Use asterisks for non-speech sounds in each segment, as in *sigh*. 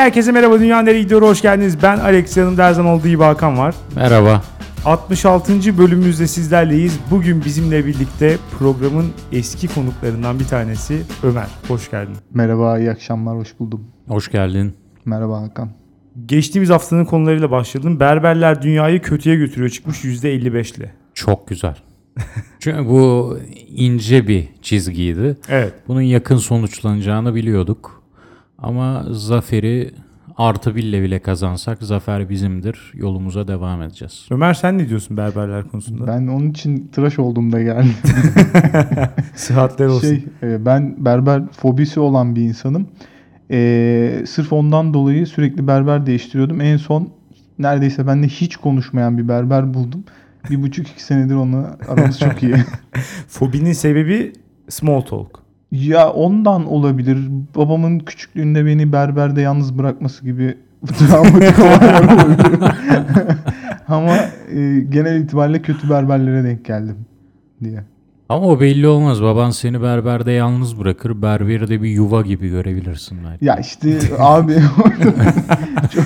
herkese merhaba Dünya Nereye Gidiyor hoş geldiniz. Ben Alex yanımda her zaman olduğu gibi Hakan var. Merhaba. 66. bölümümüzde sizlerleyiz. Bugün bizimle birlikte programın eski konuklarından bir tanesi Ömer. Hoş geldin. Merhaba, iyi akşamlar, hoş buldum. Hoş geldin. Merhaba Hakan. Geçtiğimiz haftanın konularıyla başlayalım. Berberler dünyayı kötüye götürüyor çıkmış %55 ile. Çok güzel. *laughs* Çünkü bu ince bir çizgiydi. Evet. Bunun yakın sonuçlanacağını biliyorduk. Ama zaferi artı bille bile kazansak zafer bizimdir. Yolumuza devam edeceğiz. Ömer sen ne diyorsun berberler konusunda? Ben onun için tıraş olduğumda geldim. *laughs* Sıhhatler olsun. şey, ben berber fobisi olan bir insanım. E, sırf ondan dolayı sürekli berber değiştiriyordum. En son neredeyse benimle hiç konuşmayan bir berber buldum. Bir buçuk iki senedir onunla aramız çok iyi. *laughs* Fobinin sebebi small talk. Ya ondan olabilir. Babamın küçüklüğünde beni berberde yalnız bırakması gibi *laughs* travmatik olaylar olabilir. *laughs* Ama e, genel itibariyle kötü berberlere denk geldim diye. Ama o belli olmaz. Baban seni berberde yalnız bırakır. Berberi de bir yuva gibi görebilirsin belki. Ya işte abi *laughs* çok,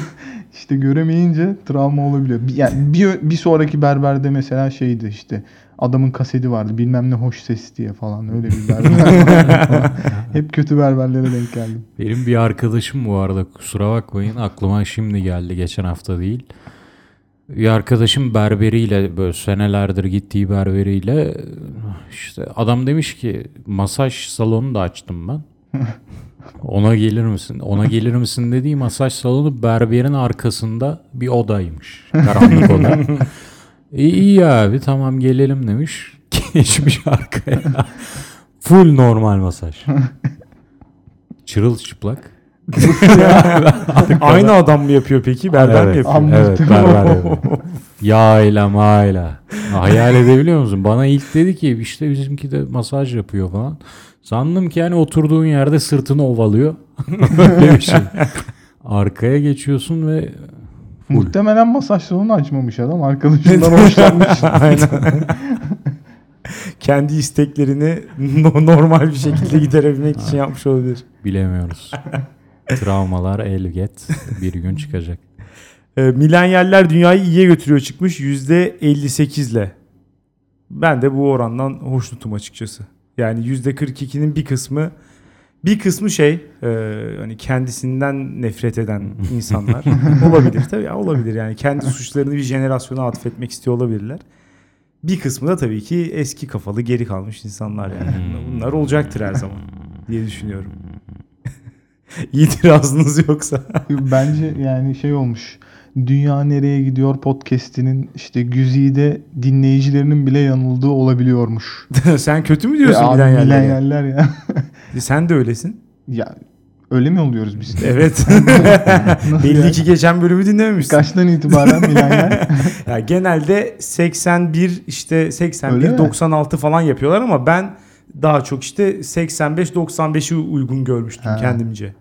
işte göremeyince travma olabiliyor. Yani bir, bir sonraki berberde mesela şeydi işte adamın kaseti vardı bilmem ne hoş ses diye falan öyle bir *laughs* berber vardı. Hep kötü berberlere denk geldim. Benim bir arkadaşım bu arada kusura bakmayın aklıma şimdi geldi geçen hafta değil. Bir arkadaşım berberiyle böyle senelerdir gittiği berberiyle işte adam demiş ki masaj salonu da açtım ben. *laughs* Ona gelir misin? Ona gelir misin dediği masaj salonu berberin arkasında bir odaymış. Karanlık oda. *laughs* İyi, iyi abi tamam gelelim demiş. *laughs* Geçmiş arkaya. Full normal masaj. *laughs* Çırılçıplak. *laughs* Aynı adam mı yapıyor peki? Berber mi yapıyor? Evet berber yapıyor. Yağla mayla. Hayal edebiliyor musun? Bana ilk dedi ki işte bizimki de masaj yapıyor falan. Sandım ki yani oturduğun yerde sırtını ovalıyor. Şey. Arkaya geçiyorsun ve Muhtemelen masaj salonu açmamış adam *laughs* arkadaşından hoşlanmış. *laughs* Aynen. Kendi isteklerini no- normal bir şekilde giderebilmek için yapmış olabilir. bilemiyoruz. Travmalar elget bir gün çıkacak. E, milenyaller dünyayı iyiye götürüyor çıkmış %58 ile. Ben de bu orandan hoşnutum açıkçası. Yani %42'nin bir kısmı bir kısmı şey e, hani kendisinden nefret eden *laughs* insanlar olabilir tabii ya, olabilir yani kendi suçlarını bir jenerasyona atfetmek istiyor olabilirler. Bir kısmı da tabii ki eski kafalı geri kalmış insanlar yani. Bunlar olacaktır her zaman diye düşünüyorum. *laughs* İtirazınız yoksa. Bence yani şey olmuş. Dünya Nereye Gidiyor podcast'inin işte güzide dinleyicilerinin bile yanıldığı olabiliyormuş. *laughs* Sen kötü mü diyorsun Ya abi, milenyallere? milenyaller ya. Sen de öylesin. ya öyle mi oluyoruz biz? *laughs* Evet. *laughs* Belli yani? ki geçen bölümü dinlememişsin. Kaçtan itibaren milenyal? Ya genelde 81 işte 81 Öyle mi? 96 falan yapıyorlar ama ben daha çok işte 85 95'i uygun görmüştüm Ha. kendimce.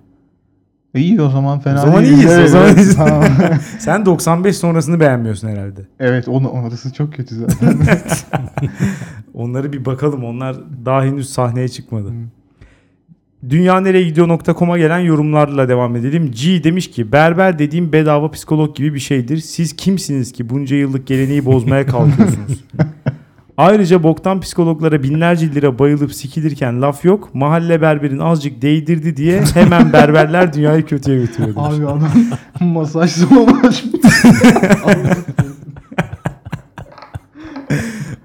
İyi o zaman fena O zaman değil. iyiyiz, o Evet, zaman evet. iyiyiz. Tamam. *laughs* Sen 95 sonrasını beğenmiyorsun herhalde. evet onu orası çok kötü zaten. *laughs* Onları bir bakalım. Onlar daha henüz sahneye çıkmadı. Hı. Dünya nereye gidiyor.com'a gelen yorumlarla devam edelim. G demiş ki berber dediğim bedava psikolog gibi bir şeydir. Siz kimsiniz ki bunca yıllık geleneği bozmaya kalkıyorsunuz? *laughs* Ayrıca boktan psikologlara binlerce lira bayılıp sikilirken laf yok. Mahalle berberin azıcık değdirdi diye hemen berberler dünyayı kötüye götürüyor. demiş. Abi adam *laughs* masaj salonu açmış. *laughs*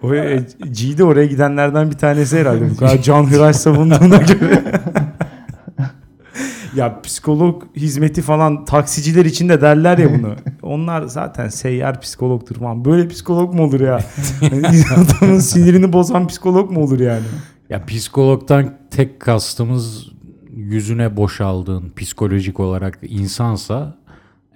O, e, G de oraya gidenlerden bir tanesi herhalde. Bu kadar can hıraş savunduğuna göre. *laughs* ya psikolog hizmeti falan taksiciler için de derler ya bunu. *laughs* Onlar zaten seyyar psikologtur falan. Böyle psikolog mu olur ya? Yani *laughs* Adamın sinirini bozan psikolog mu olur yani? Ya psikologdan tek kastımız yüzüne boşaldığın psikolojik olarak insansa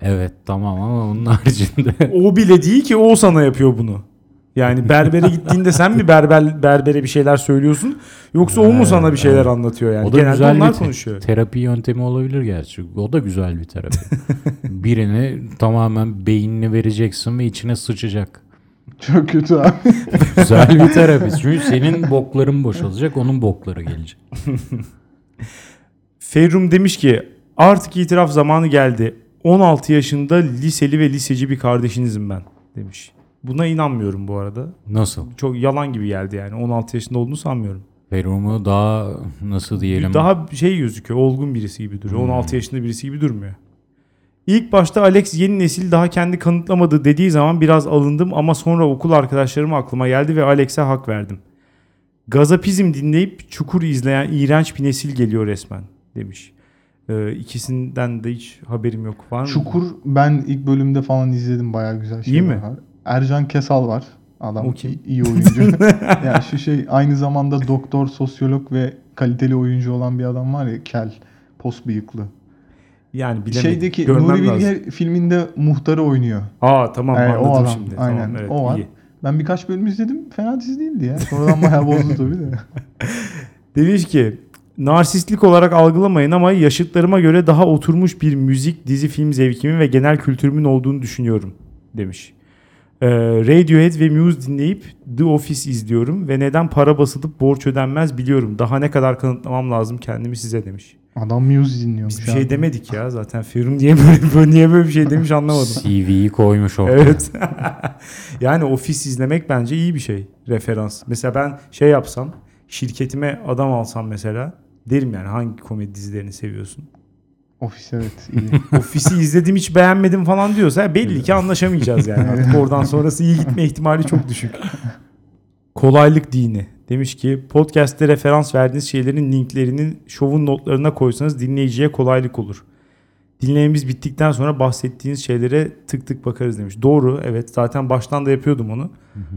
evet tamam ama onun haricinde O bile değil ki o sana yapıyor bunu. Yani berbere gittiğinde sen mi berber berbere bir şeyler söylüyorsun yoksa o mu sana bir şeyler anlatıyor yani? o da Genelde güzel onlar bir te- konuşuyor. terapi yöntemi olabilir gerçi. O da güzel bir terapi. *laughs* Birini tamamen beynini vereceksin ve içine sıçacak. Çok kötü abi. Güzel bir *laughs* terapi. Çünkü senin bokların boşalacak, onun bokları gelecek. *laughs* Ferrum demiş ki Artık itiraf zamanı geldi. 16 yaşında liseli ve liseci bir kardeşinizim ben demiş. Buna inanmıyorum bu arada. Nasıl? Çok yalan gibi geldi yani. 16 yaşında olduğunu sanmıyorum. Ferumu daha nasıl diyelim? Daha şey gözüküyor. Olgun birisi gibi duruyor. Hmm. 16 yaşında birisi gibi durmuyor. İlk başta Alex yeni nesil daha kendi kanıtlamadı dediği zaman biraz alındım ama sonra okul arkadaşlarım aklıma geldi ve Alex'e hak verdim. Gazapizm dinleyip çukur izleyen iğrenç bir nesil geliyor resmen demiş. Ee, ikisinden de hiç haberim yok. Var mı? Çukur ben ilk bölümde falan izledim bayağı güzel şeyler İyi mi? var. Ercan Kesal var. Adam O kim? iyi- oyuncu. *laughs* yani şu şey aynı zamanda doktor, sosyolog ve kaliteli oyuncu olan bir adam var ya kel, pos bıyıklı. Yani bilemedim. Şeydeki Görmem Nuri lazım. Bilge filminde muhtarı oynuyor. Aa tamam Evet, anladım o adam. şimdi. Aynen. Tamam, evet, o var. iyi. Ben birkaç bölüm izledim. Fena dizi değildi ya. Sonradan bayağı bozdu tabii de. *laughs* Demiş ki narsistlik olarak algılamayın ama yaşıtlarıma göre daha oturmuş bir müzik, dizi, film zevkimin ve genel kültürümün olduğunu düşünüyorum demiş. Ee, Radiohead ve Muse dinleyip The Office izliyorum ve neden para basılıp borç ödenmez biliyorum. Daha ne kadar kanıtlamam lazım kendimi size demiş. Adam Muse dinliyormuş. Biz bir abi. şey demedik ya zaten. Ferum niye böyle, *laughs* böyle niye böyle bir şey demiş anlamadım. CV'yi koymuş ortaya. Evet. *laughs* yani ofis izlemek bence iyi bir şey. Referans. Mesela ben şey yapsam, şirketime adam alsam mesela derim yani hangi komedi dizilerini seviyorsun? Ofis evet iyi. *laughs* Ofisi izledim hiç beğenmedim falan diyorsa belli ki anlaşamayacağız yani. Artık *laughs* oradan sonrası iyi gitme ihtimali çok düşük. Kolaylık dini. Demiş ki podcast'te referans verdiğiniz şeylerin linklerini şovun notlarına koysanız dinleyiciye kolaylık olur. Dinlememiz bittikten sonra bahsettiğiniz şeylere tık tık bakarız demiş. Doğru evet zaten baştan da yapıyordum onu.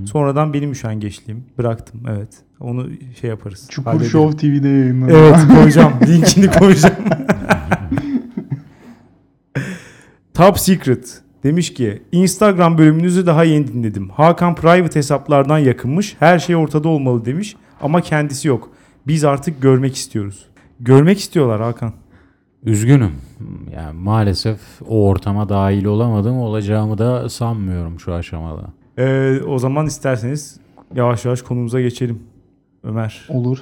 Sonradan benim üşengeçliğim bıraktım evet. Onu şey yaparız. Çukur. Show TV'de yayınlanıyor. Evet koyacağım. *laughs* Linkini koyacağım. Top Secret demiş ki Instagram bölümünüzü daha yeni dinledim. Hakan private hesaplardan yakınmış. Her şey ortada olmalı demiş. Ama kendisi yok. Biz artık görmek istiyoruz. Görmek istiyorlar Hakan. Üzgünüm. Yani maalesef o ortama dahil olamadım. Olacağımı da sanmıyorum şu aşamada. Ee, o zaman isterseniz yavaş yavaş konumuza geçelim. Ömer. Olur.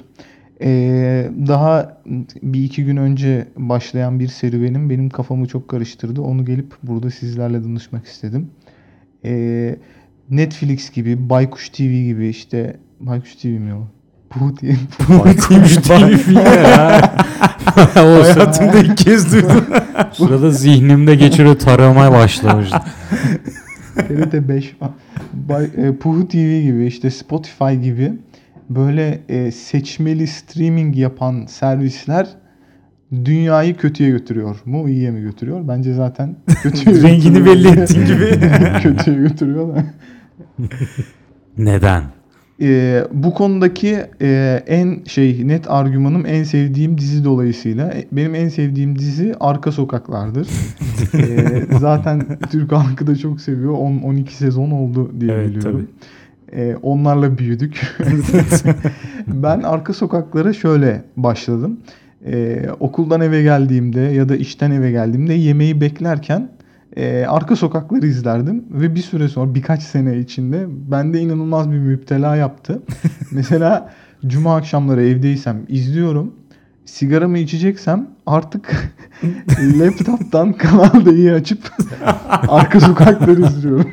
Ee, daha bir iki gün önce başlayan bir serüvenim benim kafamı çok karıştırdı. Onu gelip burada sizlerle danışmak istedim. Ee, Netflix gibi, Baykuş TV gibi işte Baykuş TV mi o? Bu diye. Baykuş TV ya. *laughs* Hayatımda ilk kez duydum. sırada zihnimde geçiriyor taramaya başlamıştı. *laughs* TRT 5 falan. Bay, e, Puhu TV gibi işte Spotify gibi böyle e, seçmeli streaming yapan servisler dünyayı kötüye götürüyor mu iyiye mi götürüyor? Bence zaten *laughs* kötüye Rengini belli ettiğin *laughs* gibi. kötüye götürüyor da. Neden? E, bu konudaki e, en şey net argümanım en sevdiğim dizi dolayısıyla. E, Benim en sevdiğim dizi Arka Sokaklar'dır. *laughs* E, zaten Türk halkı da çok seviyor. 10-12 sezon oldu diye Evet, biliyorum. E, onlarla büyüdük. *laughs* ben Arka Sokaklara şöyle başladım. E, okuldan eve geldiğimde ya da işten eve geldiğimde yemeği beklerken e, Arka Sokakları izlerdim ve bir süre sonra birkaç sene içinde bende inanılmaz bir müptela yaptı. *laughs* Mesela cuma akşamları evdeysem izliyorum. Sigaramı içeceksem artık *laughs* laptop'tan Kanal D'yi açıp Arka Sokakları izliyorum.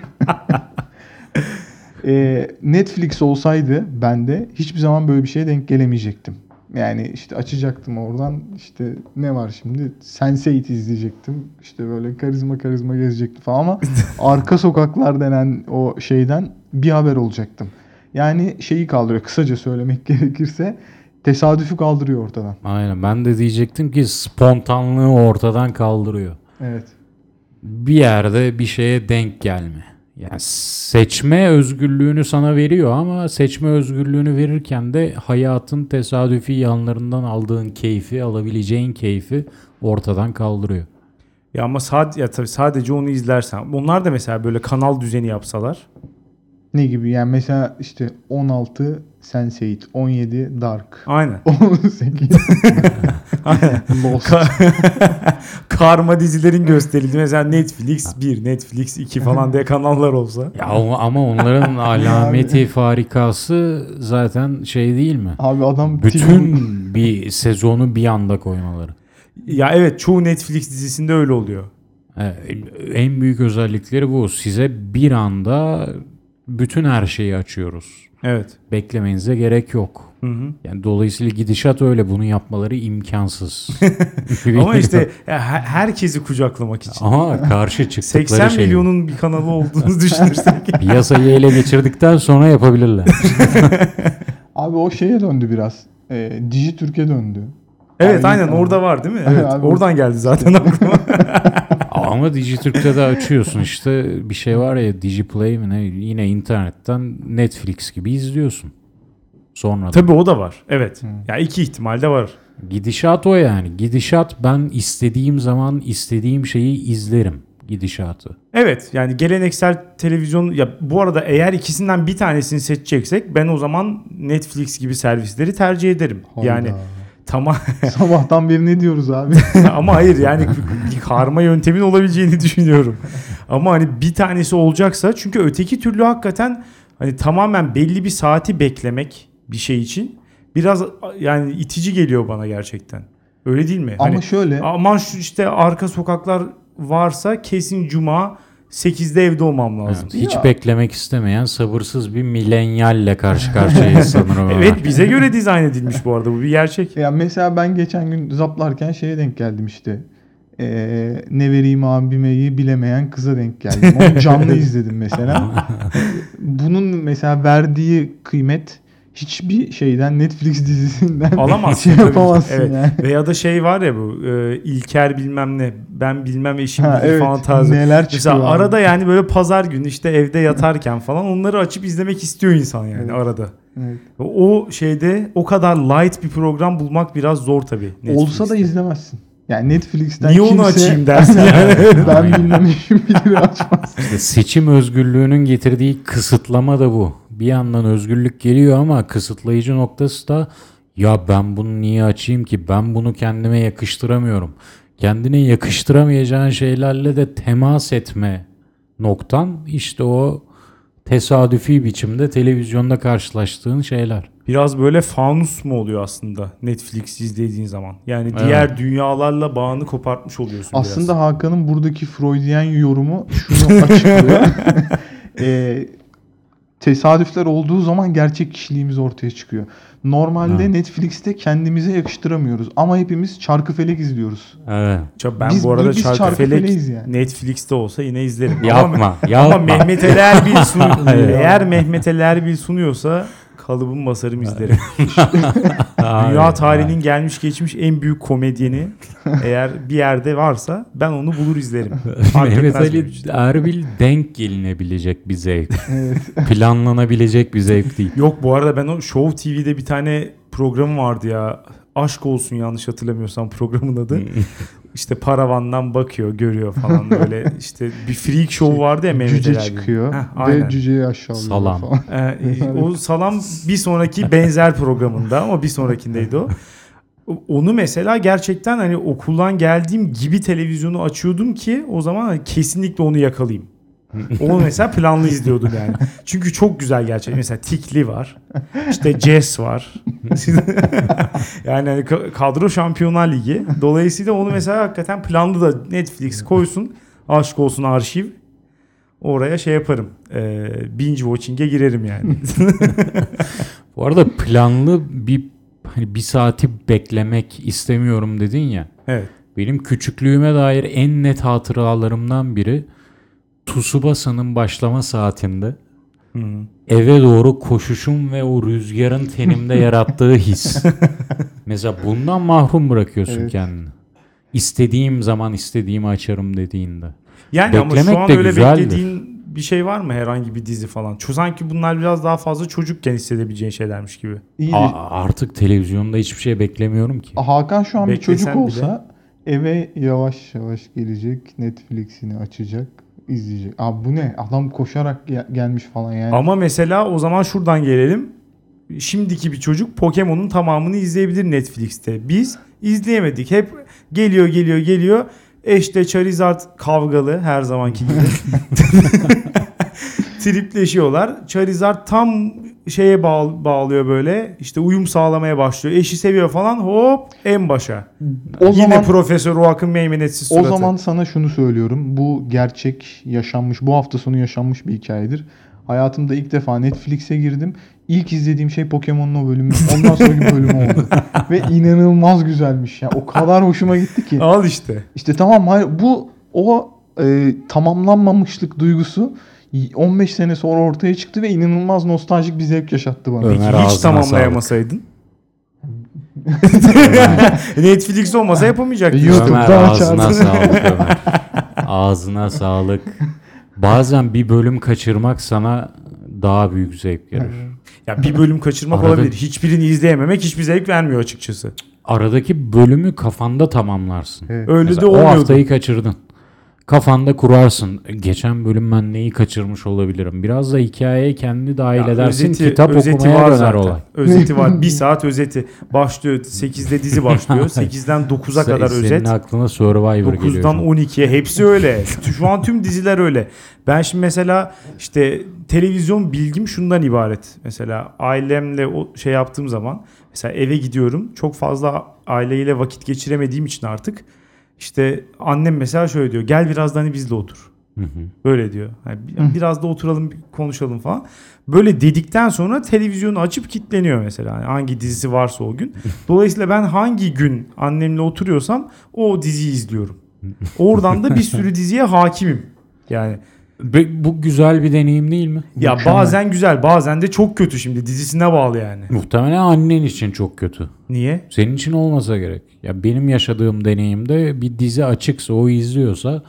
E, Netflix olsaydı bende hiçbir zaman böyle bir şeye denk gelemeyecektim. Yani işte açacaktım oradan işte ne var şimdi Sense8 izleyecektim. İşte böyle karizma karizma gezecektim falan ama *laughs* arka sokaklar denen o şeyden bir haber olacaktım. Yani şeyi kaldırıyor kısaca söylemek *laughs* gerekirse tesadüfü kaldırıyor ortadan. Aynen ben de diyecektim ki spontanlığı ortadan kaldırıyor. Evet. Bir yerde bir şeye denk gelme. Yani seçme özgürlüğünü sana veriyor ama seçme özgürlüğünü verirken de hayatın tesadüfi yanlarından aldığın keyfi, alabileceğin keyfi ortadan kaldırıyor. Ya ama sadece, ya tabii sadece onu izlersen. Onlar da mesela böyle kanal düzeni yapsalar. Ne gibi yani mesela işte 16 Sense8, 17 Dark, Aynen. *laughs* 18 *laughs* Aynen. Lost. *laughs* Karma dizilerin gösterildi. Mesela Netflix 1, Netflix 2 falan diye kanallar olsa. Ya ama onların alameti farikası zaten şey değil mi? Abi adam Bütün bir sezonu bir anda koymaları. Ya evet çoğu Netflix dizisinde öyle oluyor. En büyük özellikleri bu. Size bir anda bütün her şeyi açıyoruz. Evet. Beklemenize gerek yok. Hı hı. Yani dolayısıyla gidişat öyle. Bunu yapmaları imkansız. *laughs* Ama işte herkesi kucaklamak için. Ama karşı çıktıkları 80 şey. milyonun bir kanalı olduğunu *laughs* düşünürsek. Piyasayı ele geçirdikten sonra yapabilirler. *laughs* Abi o şeye döndü biraz. E, Dijitürk'e döndü. Evet Aynen. aynen orada var değil mi? Evet. Abi, oradan geldi zaten aklıma. Ama Dijitürk'te de açıyorsun işte bir şey var ya Digiplay mi ne yine internetten Netflix gibi izliyorsun. Sonra. Tabii o da var. Evet. Ya iki ihtimal de var. Gidişat o yani. Gidişat ben istediğim zaman istediğim şeyi izlerim gidişatı. Evet yani geleneksel televizyon ya bu arada eğer ikisinden bir tanesini seçeceksek ben o zaman Netflix gibi servisleri tercih ederim. Yani Hayda. Tamam *laughs* Sabahtan beri ne diyoruz abi? *laughs* ama hayır yani karma yöntemin olabileceğini *laughs* düşünüyorum. Ama hani bir tanesi olacaksa çünkü öteki türlü hakikaten hani tamamen belli bir saati beklemek bir şey için biraz yani itici geliyor bana gerçekten. Öyle değil mi? Ama Hani şöyle aman şu işte arka sokaklar varsa kesin cuma 8'de evde olmam lazım. Evet, hiç Ya. beklemek istemeyen sabırsız bir milenyalle karşı karşıyayız *laughs* sanırım. Evet bize göre dizayn edilmiş bu arada bu bir gerçek. Ya mesela ben geçen gün zaplarken şeye denk geldim işte. Ee, ne vereyim abimeyi bilemeyen kıza denk geldim. Onu canlı *laughs* izledim mesela. *laughs* Bunun mesela verdiği kıymet hiçbir şeyden Netflix dizisinden *laughs* Alamazsın şey tabii yapamazsın Evet. yani. Veya da şey var ya bu e, İlker bilmem ne ben bilmem eşim Ha, bilir evet. falan tarzı. Neler çıkıyor. Mesela abi. arada yani böyle pazar günü işte evde yatarken falan onları açıp izlemek istiyor insan yani Evet. arada. Evet. O şeyde o kadar light bir program bulmak biraz zor tabii. Olsa da Netflix'te. izlemezsin. Yani Netflix'ten Niye onu kimse açayım dersin *laughs* yani. ben bilmem eşim bilir açmaz. İşte seçim özgürlüğünün getirdiği kısıtlama da bu. Bir yandan özgürlük geliyor ama kısıtlayıcı noktası da ya ben bunu niye açayım ki? Ben bunu kendime yakıştıramıyorum. Kendine yakıştıramayacağın şeylerle de temas etme noktan işte o tesadüfi biçimde televizyonda karşılaştığın şeyler. Biraz böyle fanus mu oluyor aslında Netflix izlediğin zaman? Yani Evet. diğer dünyalarla bağını kopartmış oluyorsun Aslında biraz. Hakan'ın buradaki Freudian yorumu şunu *laughs* açıklıyor. *laughs* Ee, tesadüfler olduğu zaman gerçek kişiliğimiz ortaya çıkıyor. Normalde Ha. Netflix'te kendimize yakıştıramıyoruz ama hepimiz Çarkıfelek izliyoruz. Evet. Ben Biz- bu arada biz Çarkıfelek yani. Netflix'te olsa yine izlerim. *laughs* Ama, Yapma. *laughs* ama yapma. Mehmet Ali Erbil sun *laughs* eğer Mehmet Ali Erbil sunuyorsa kalıbım basarım izlerim. Dünya tarihinin gelmiş geçmiş en büyük komedyeni eğer bir yerde varsa ben onu bulur izlerim. *laughs* Mehmet Ali için. Erbil denk gelinebilecek bir zevk. *laughs* Evet. Planlanabilecek bir zevk değil. Yok bu arada ben o Show TV'de bir tane programı vardı ya. Aşk olsun yanlış hatırlamıyorsam programın adı. *laughs* İşte paravandan bakıyor, görüyor falan böyle. işte bir freak show vardı ya Mehmet Cüce çıkıyor Heh, aynen. ve cüceyi aşağılıyor Salam. falan. Ee, o salam bir sonraki benzer programında ama bir sonrakindeydi o. Onu mesela gerçekten hani okuldan geldiğim gibi televizyonu açıyordum ki o zaman hani kesinlikle onu yakalayayım. Onu mesela planlı izliyordum yani. *laughs* Çünkü çok güzel gerçekten. Mesela Tikli var. İşte Jess var. *laughs* yani hani ka- kadro şampiyonlar ligi. Dolayısıyla onu mesela hakikaten planlı da Netflix koysun. Aşk olsun arşiv. Oraya şey yaparım. Ee, binge watching'e girerim yani. *laughs* Bu arada planlı bir hani bir saati beklemek istemiyorum dedin ya. evet. Benim küçüklüğüme dair en net hatıralarımdan biri Tsubasa'nın başlama saatinde Hı. eve doğru koşuşum ve o rüzgarın tenimde *laughs* yarattığı his. Mesela bundan mahrum bırakıyorsun Evet. kendini. İstediğim zaman istediğimi açarım dediğinde. Yani ama Beklemek şu an öyle güzeldir. beklediğin bir şey var mı herhangi bir dizi falan? Çünkü sanki bunlar biraz daha fazla çocukken hissedebileceğin şeylermiş gibi. İyi A- artık televizyonda hiçbir şey beklemiyorum ki. Hakan şu an bir Beklesen çocuk bile- olsa eve yavaş yavaş gelecek, Netflix'ini açacak, izleyecek. Abi bu ne? Adam koşarak gel- gelmiş falan yani. Ama mesela o zaman şuradan gelelim. Şimdiki bir çocuk Pokemon'un tamamını izleyebilir Netflix'te. Biz izleyemedik. Hep geliyor geliyor geliyor. Eşte Charizard kavgalı her zamanki gibi. *laughs* Tripleşiyorlar. Charizard tam şeye bağ- bağlıyor böyle. İşte uyum sağlamaya başlıyor. Eşi seviyor falan. Hop en başa. O Yine zaman Profesör Rock'ın meymenetsiz o suratı. zaman sana şunu söylüyorum. Bu gerçek yaşanmış, bu hafta sonu yaşanmış bir hikayedir. Hayatımda ilk defa Netflix'e girdim. İlk izlediğim şey Pokemon'un o bölümü. Ondan sonraki bölümü oldu. Ve *laughs* inanılmaz güzelmiş. Ya o kadar hoşuma gitti ki. Al işte. İşte tamam hayır bu o e, tamamlanmamışlık duygusu 15 sene sonra ortaya çıktı ve inanılmaz nostaljik bir zevk yaşattı bana. Ömer Peki hiç ağzına tamamlayamasaydın? *laughs* *laughs* Netflix olmasa yapamayacaktın. YouTube'da Ömer ağzına sağlık Ömer. Ağzına sağlık. Bazen bir bölüm kaçırmak sana daha büyük zevk verir. Ya bir bölüm kaçırmak Arada- olabilir. Hiçbirini izleyememek hiçbir zevk vermiyor açıkçası. Aradaki bölümü kafanda tamamlarsın. Evet. Öyle Mesela de o olmuyordu. haftayı kaçırdın. Kafanda kurarsın. Geçen bölüm ben neyi kaçırmış olabilirim? Biraz da hikayeye kendi dahil Ya edersin. özeti- kitap özeti okumaya var döner zaten. olay. Özeti var. Bir *laughs* saat özeti. Başlıyor. 8'de dizi başlıyor. *laughs* 8'den 9'a kadar Senin özet. aklına Survivor geliyor. 9'dan şu an. 12'ye hepsi öyle. Şu an tüm diziler öyle. Ben şimdi mesela işte televizyon bilgim şundan ibaret. Mesela ailemle o şey yaptığım zaman mesela eve gidiyorum. Çok fazla aileyle vakit geçiremediğim için artık işte annem mesela şöyle diyor. Gel biraz da hani bizle otur. Hı hı. Böyle diyor. Hani bi- biraz da oturalım konuşalım falan. Böyle dedikten sonra televizyonu açıp kitleniyor mesela. Hani hangi dizisi varsa o gün. *laughs* Dolayısıyla ben hangi gün annemle oturuyorsam o diziyi izliyorum. *laughs* Oradan da bir sürü diziye hakimim. Yani Ve Bu güzel bir deneyim değil mi? ya Mükemmel. bazen güzel bazen de çok kötü şimdi dizisine bağlı yani. Muhtemelen annen için çok kötü. Niye? Senin için olmasa gerek. Ya benim yaşadığım deneyimde bir dizi açıksa o izliyorsa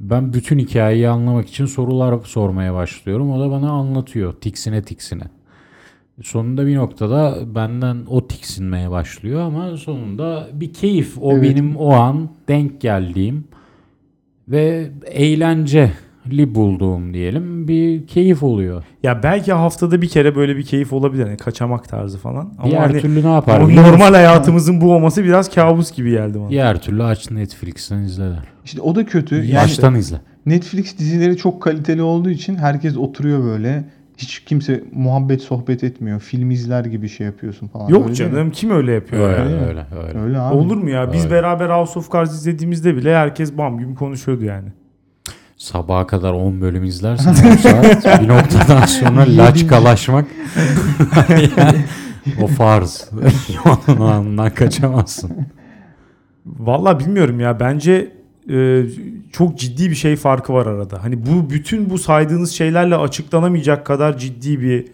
ben bütün hikayeyi anlamak için sorular sormaya başlıyorum. O da bana anlatıyor tiksine tiksine. Sonunda bir noktada benden o tiksinmeye başlıyor ama sonunda bir keyif. O Evet. benim o an denk geldiğim ve eğlenceli bulduğum diyelim bir keyif oluyor. Ya belki haftada bir kere böyle bir keyif olabilir. Hani kaçamak tarzı falan. Ama Diğer hani türlü ne yapar? normal hayatımızın bu olması biraz kabus gibi geldi bana. Diğer türlü aç Netflix'ten izle. İşte o da kötü. Yani Baştan izle. Netflix dizileri çok kaliteli olduğu için herkes oturuyor böyle. Hiç kimse muhabbet sohbet etmiyor. Film izler gibi şey yapıyorsun falan. Yok Öyle canım kim öyle yapıyor? Öyle ya? mi? öyle öyle. Öyle abi. Olur mu ya? Biz Öyle. beraber House of Cards izlediğimizde bile herkes bam gibi konuşuyordu yani. Sabaha kadar 10 bölüm izlersen o saat *laughs* bir noktadan sonra laçkalaşmak yani, *laughs* o farz. *laughs* Onun anından kaçamazsın. Vallahi bilmiyorum ya. Bence e, çok ciddi bir şey farkı var arada. Hani bu bütün bu saydığınız şeylerle açıklanamayacak kadar ciddi bir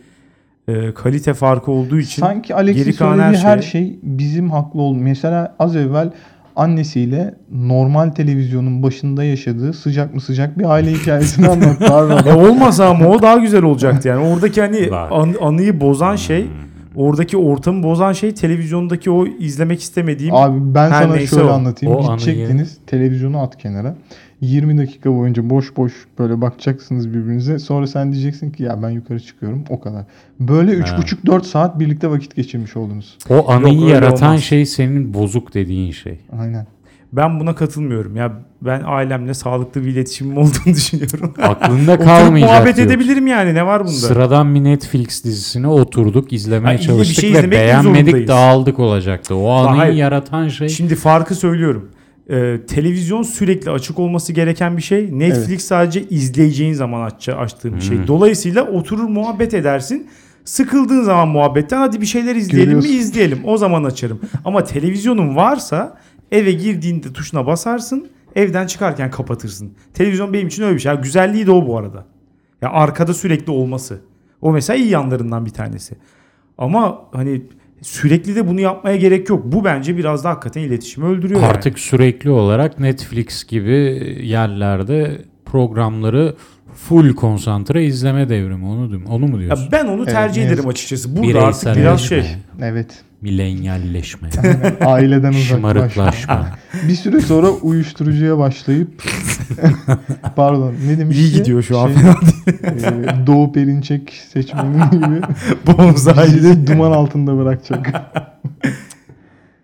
e, kalite farkı olduğu için Sanki Alex'in söylediği her her şey- şey bizim haklı ol. Mesela az evvel annesiyle normal televizyonun başında yaşadığı sıcak mı sıcak bir aile *laughs* hikayesini anlattı abi. Olmasa ama o daha güzel olacaktı yani. Oradaki hani an- anıyı bozan şey, Hmm. Oradaki ortamı bozan şey televizyondaki o izlemek istemediğim Abi ben Her sana şöyle o. anlatayım. O Gidecektiniz televizyonu at kenara. 20 dakika boyunca boş boş böyle bakacaksınız birbirinize. Sonra sen diyeceksin ki ya ben yukarı çıkıyorum o kadar. Böyle 3,5-4 saat birlikte vakit geçirmiş oldunuz. O anıyı öyle yaratan olmaz. şey senin bozuk dediğin şey. Aynen. Ben buna katılmıyorum. Ya ben ailemle sağlıklı bir iletişimim *laughs* olduğunu düşünüyorum. Aklında Oturup kalmayacak. muhabbet diyorsun. edebilirim yani ne var bunda? Sıradan bir Netflix dizisine oturduk, izlemeye de bir çalıştık şey ve beğenmedik, dağıldık olacaktı. O hayır. yaratan şey Şimdi farkı söylüyorum. Ee, televizyon sürekli açık olması gereken bir şey. Netflix sadece izleyeceğin zaman aç, açtığın bir şey. Hmm. Dolayısıyla oturur muhabbet edersin. Sıkıldığın zaman muhabbetten hadi bir şeyler izleyelim Görüyorsun. mi izleyelim. O zaman açarım. Ama televizyonun varsa eve girdiğinde tuşuna basarsın. Evden çıkarken kapatırsın. Televizyon benim için öyle bir şey. Ya güzelliği de o bu arada. Ya arkada sürekli olması. O mesela iyi yanlarından bir tanesi. Ama hani sürekli de bunu yapmaya gerek yok. Bu bence biraz da hakikaten iletişimi öldürüyor. yani. Artık sürekli olarak Netflix gibi yerlerde programları full konsantre izleme devrimi onu diyorum. Onu mu Ya diyorsun? ben onu Evet, tercih ne ederim açıkçası. Burada artık biraz şey. Evet. Milenyalleşme, Aileden *laughs* uzaklaşma. şımarıklaşma. *laughs* Bir süre sonra uyuşturucuya başlayıp *laughs* pardon ne demişti? İyi gidiyor şu an. Şey, e, Doğu Perinçek seçmeni gibi Bonzai. bizi de duman altında bırakacak.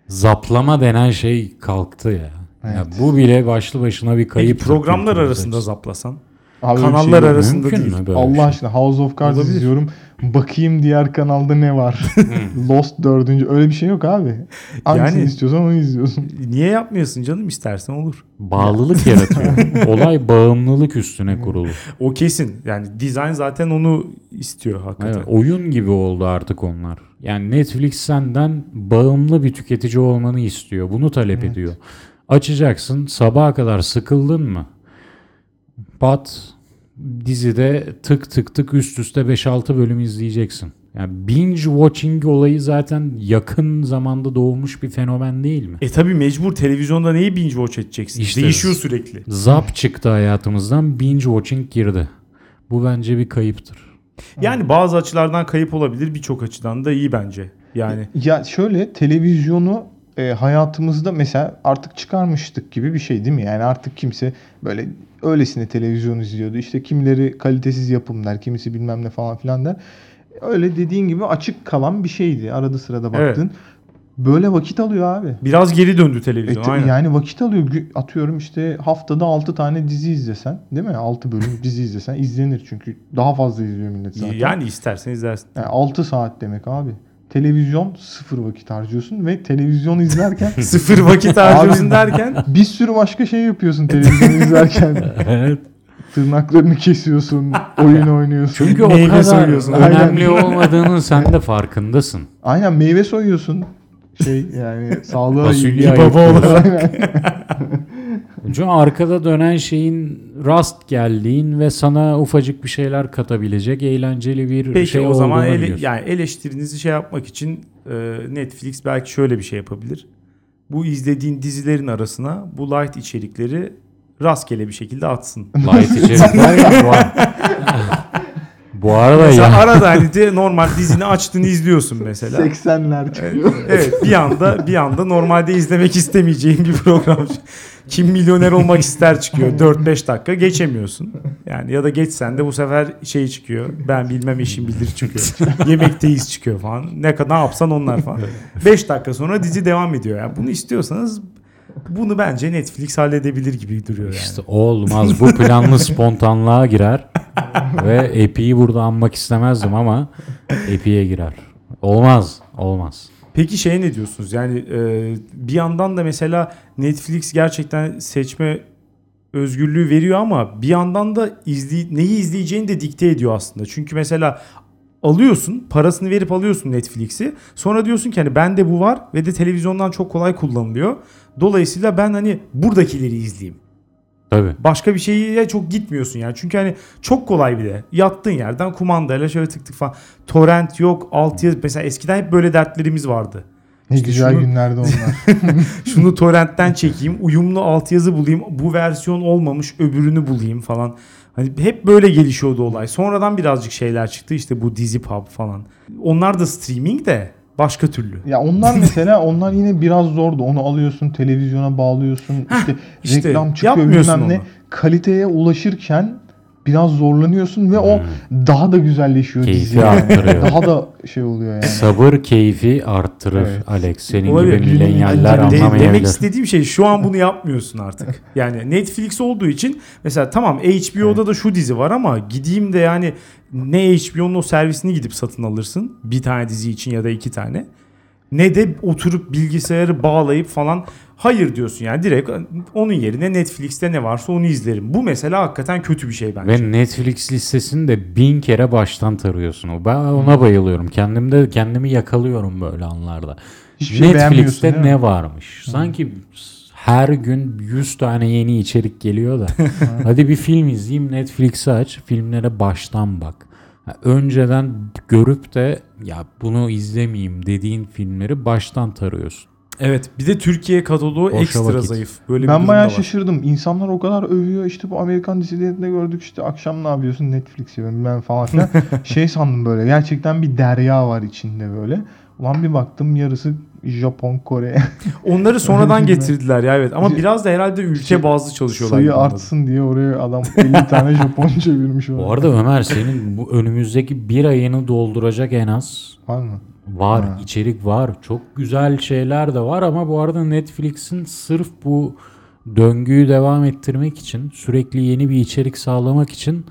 Zaplama denen şey kalktı ya. ya. Evet. Bu bile başlı başına bir kayıp. Peki programlar arasında zaplasan. Abi Kanallar yok. arasında Mümkün değil. mü böyle Allah şey? aşkına House of Cards Olabilir. izliyorum. Bakayım diğer kanalda ne var. *laughs* Lost dördüncü. Öyle bir şey yok abi. Hangisini Yani- istiyorsan onu izliyorsun. Niye yapmıyorsun canım istersen olur. Bağlılık yaratıyor. *laughs* Olay bağımlılık üstüne kurulu. O kesin. Yani dizayn zaten onu istiyor hakikaten. Evet, oyun gibi oldu artık onlar. Yani Netflix senden bağımlı bir tüketici olmanı istiyor. Bunu talep ediyor. Açacaksın sabaha kadar sıkıldın mı? Pat dizide tık tık tık üst üste 5-6 bölüm izleyeceksin. Yani binge watching olayı zaten yakın zamanda doğmuş bir fenomen değil mi? E tabi mecbur televizyonda neyi binge watch edeceksin? İşte- Değişiyor sürekli. Zap çıktı hayatımızdan binge watching girdi. Bu bence bir kayıptır. Yani bazı açılardan kayıp olabilir birçok açıdan da iyi bence. Yani Ya şöyle televizyonu e, hayatımızda mesela artık çıkarmıştık gibi bir şey değil mi? Yani artık kimse böyle öylesine televizyon izliyordu. İşte kimileri kalitesiz yapım der, kimisi bilmem ne falan filan der. Öyle dediğin gibi açık kalan bir şeydi. Arada sırada Evet. baktın. Böyle vakit alıyor abi. biraz geri döndü E, televizyon. te- aynen. yani vakit alıyor. Atıyorum işte haftada 6 tane dizi izlesen değil mi? 6 bölüm *laughs* dizi izlesen izlenir çünkü daha fazla izliyor millet zaten. Yani istersen izlersin. Yani 6 saat demek abi. Televizyon sıfır vakit harcıyorsun ve televizyon izlerken *laughs* Sıfır vakit harcıyorsun derken bir sürü başka şey yapıyorsun televizyon izlerken. *laughs* Evet. Tırnaklarını kesiyorsun, oyun oynuyorsun. Çünkü o Meyve kadar soyuyorsun. önemli *laughs* olmadığının sen de farkındasın. Aynen meyve soyuyorsun. Şey yani sağlığa iyi. baba olarak. Çünkü arkada dönen şeyin rast geldiğin ve sana ufacık bir şeyler katabilecek eğlenceli bir Peki şey o zaman ele- biliyorsun. yani eleştirinizi şey yapmak için e, Netflix belki şöyle bir şey yapabilir. Bu izlediğin dizilerin arasına bu light içerikleri rastgele bir şekilde atsın. Light içerikler *laughs* ya bu, ar- bu arada Mesela ya. arada hani de normal dizini açtın izliyorsun mesela. 80'ler çıkıyor. Evet bir anda bir anda normalde izlemek istemeyeceğin bir program. Kim milyoner olmak ister çıkıyor. 4-5 dakika geçemiyorsun. Yani ya da geçsen de bu sefer şey çıkıyor. Ben bilmem eşim bilir çıkıyor. Yemekteyiz çıkıyor falan. Ne kadar ne yapsan onlar falan. 5 dakika sonra dizi devam ediyor. Yani bunu istiyorsanız bunu bence Netflix halledebilir gibi duruyor yani. İşte olmaz. Bu planlı *laughs* spontanlığa girer. ve Epi'yi burada anmak istemezdim ama Epi'ye girer. Olmaz. Olmaz. Peki şey ne diyorsunuz? Yani e, bir yandan da mesela Netflix gerçekten seçme özgürlüğü veriyor ama bir yandan da izley neyi izleyeceğini de dikte ediyor aslında. Çünkü mesela alıyorsun, parasını verip alıyorsun Netflix'i. Sonra diyorsun ki hani bende bu var ve de televizyondan çok kolay kullanılıyor. Dolayısıyla ben hani buradakileri izleyeyim. Tabii. Başka bir şeye çok gitmiyorsun yani. Çünkü hani çok kolay bir de. Yattığın yerden kumandayla şöyle tık tık falan. Torrent yok, altyazı. Mesela eskiden hep böyle dertlerimiz vardı. Ne İşte güzel şunu- günlerdi onlar. *laughs* *laughs* Şunu torrentten çekeyim, uyumlu altyazı bulayım, bu versiyon olmamış öbürünü bulayım falan. Hani hep böyle gelişiyordu olay. Sonradan birazcık şeyler çıktı işte bu dizi pub falan. Onlar da streaming de başka türlü. Ya onlar *laughs* mesela onlar yine biraz zordu. Onu alıyorsun, televizyona bağlıyorsun. işte, işte reklam çıkıyor bilmem ne. onu. Kaliteye ulaşırken biraz zorlanıyorsun ve o daha da güzelleşiyor Keyfi dizi. arttırıyor. *laughs* daha da şey oluyor yani. Sabır keyfi arttırır Evet. Alex. Senin Olabilir. gibi milenyaller Yani de- anlamayabilir. demek istediğim şey şu an bunu yapmıyorsun artık. Yani Netflix olduğu için mesela tamam HBO'da da şu dizi var ama gideyim de yani ne HBO'nun o servisini gidip satın alırsın. Bir tane dizi için ya da iki tane. Ne de oturup bilgisayarı bağlayıp falan hayır diyorsun yani direkt onun yerine Netflix'te ne varsa onu izlerim. Bu mesela hakikaten kötü bir şey bence. Ve Netflix listesini de bin kere baştan tarıyorsun. Ben ona bayılıyorum. Kendimde kendimi yakalıyorum böyle anlarda. Hiçbir şey Netflix'te ne varmış? Sanki her gün 100 tane yeni içerik geliyor da. *laughs* Hadi bir film izleyeyim Netflix'i aç. Filmlere baştan bak. Önceden görüp de ya bunu izlemeyeyim dediğin filmleri baştan tarıyorsun. Evet bir de Türkiye kataloğu Boşa ekstra vakit. zayıf. Böyle Ben bayağı şaşırdım. İnsanlar o kadar övüyor. İşte bu Amerikan dizilerinde gördük işte akşam ne yapıyorsun Netflix yiyorum ben falan filan. *laughs* şey sandım böyle gerçekten bir derya var içinde böyle. Ulan bir baktım yarısı Japon, Kore. *laughs* Onları sonradan *laughs* getirdiler ya evet ama biraz da herhalde ülke Şey, bazlı çalışıyorlar. Sayı artsın diye oraya adam 50 tane *laughs* Japon çevirmiş. Bu oraya. arada Ömer senin bu önümüzdeki bir ayını dolduracak en az Var mı? Var, Ha. içerik var. Çok güzel şeyler de var ama bu arada Netflix'in sırf bu döngüyü devam ettirmek için sürekli yeni bir içerik sağlamak için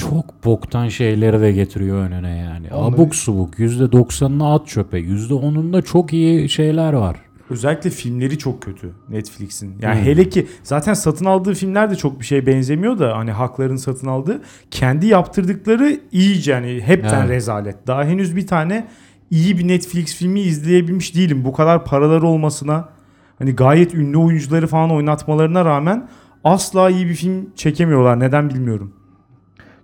çok boktan şeyleri de getiriyor önüne yani. Onları- Abuk subuk %90'ını at çöpe. %10'unda çok iyi şeyler var. Özellikle filmleri çok kötü Netflix'in. Yani Hmm. hele ki zaten satın aldığı filmler de çok bir şeye benzemiyor da hani hakların satın aldığı kendi yaptırdıkları iyice yani hepten Evet. rezalet. Daha henüz bir tane iyi bir Netflix filmi izleyebilmiş değilim. Bu kadar paraları olmasına hani gayet ünlü oyuncuları falan oynatmalarına rağmen asla iyi bir film çekemiyorlar. Neden bilmiyorum.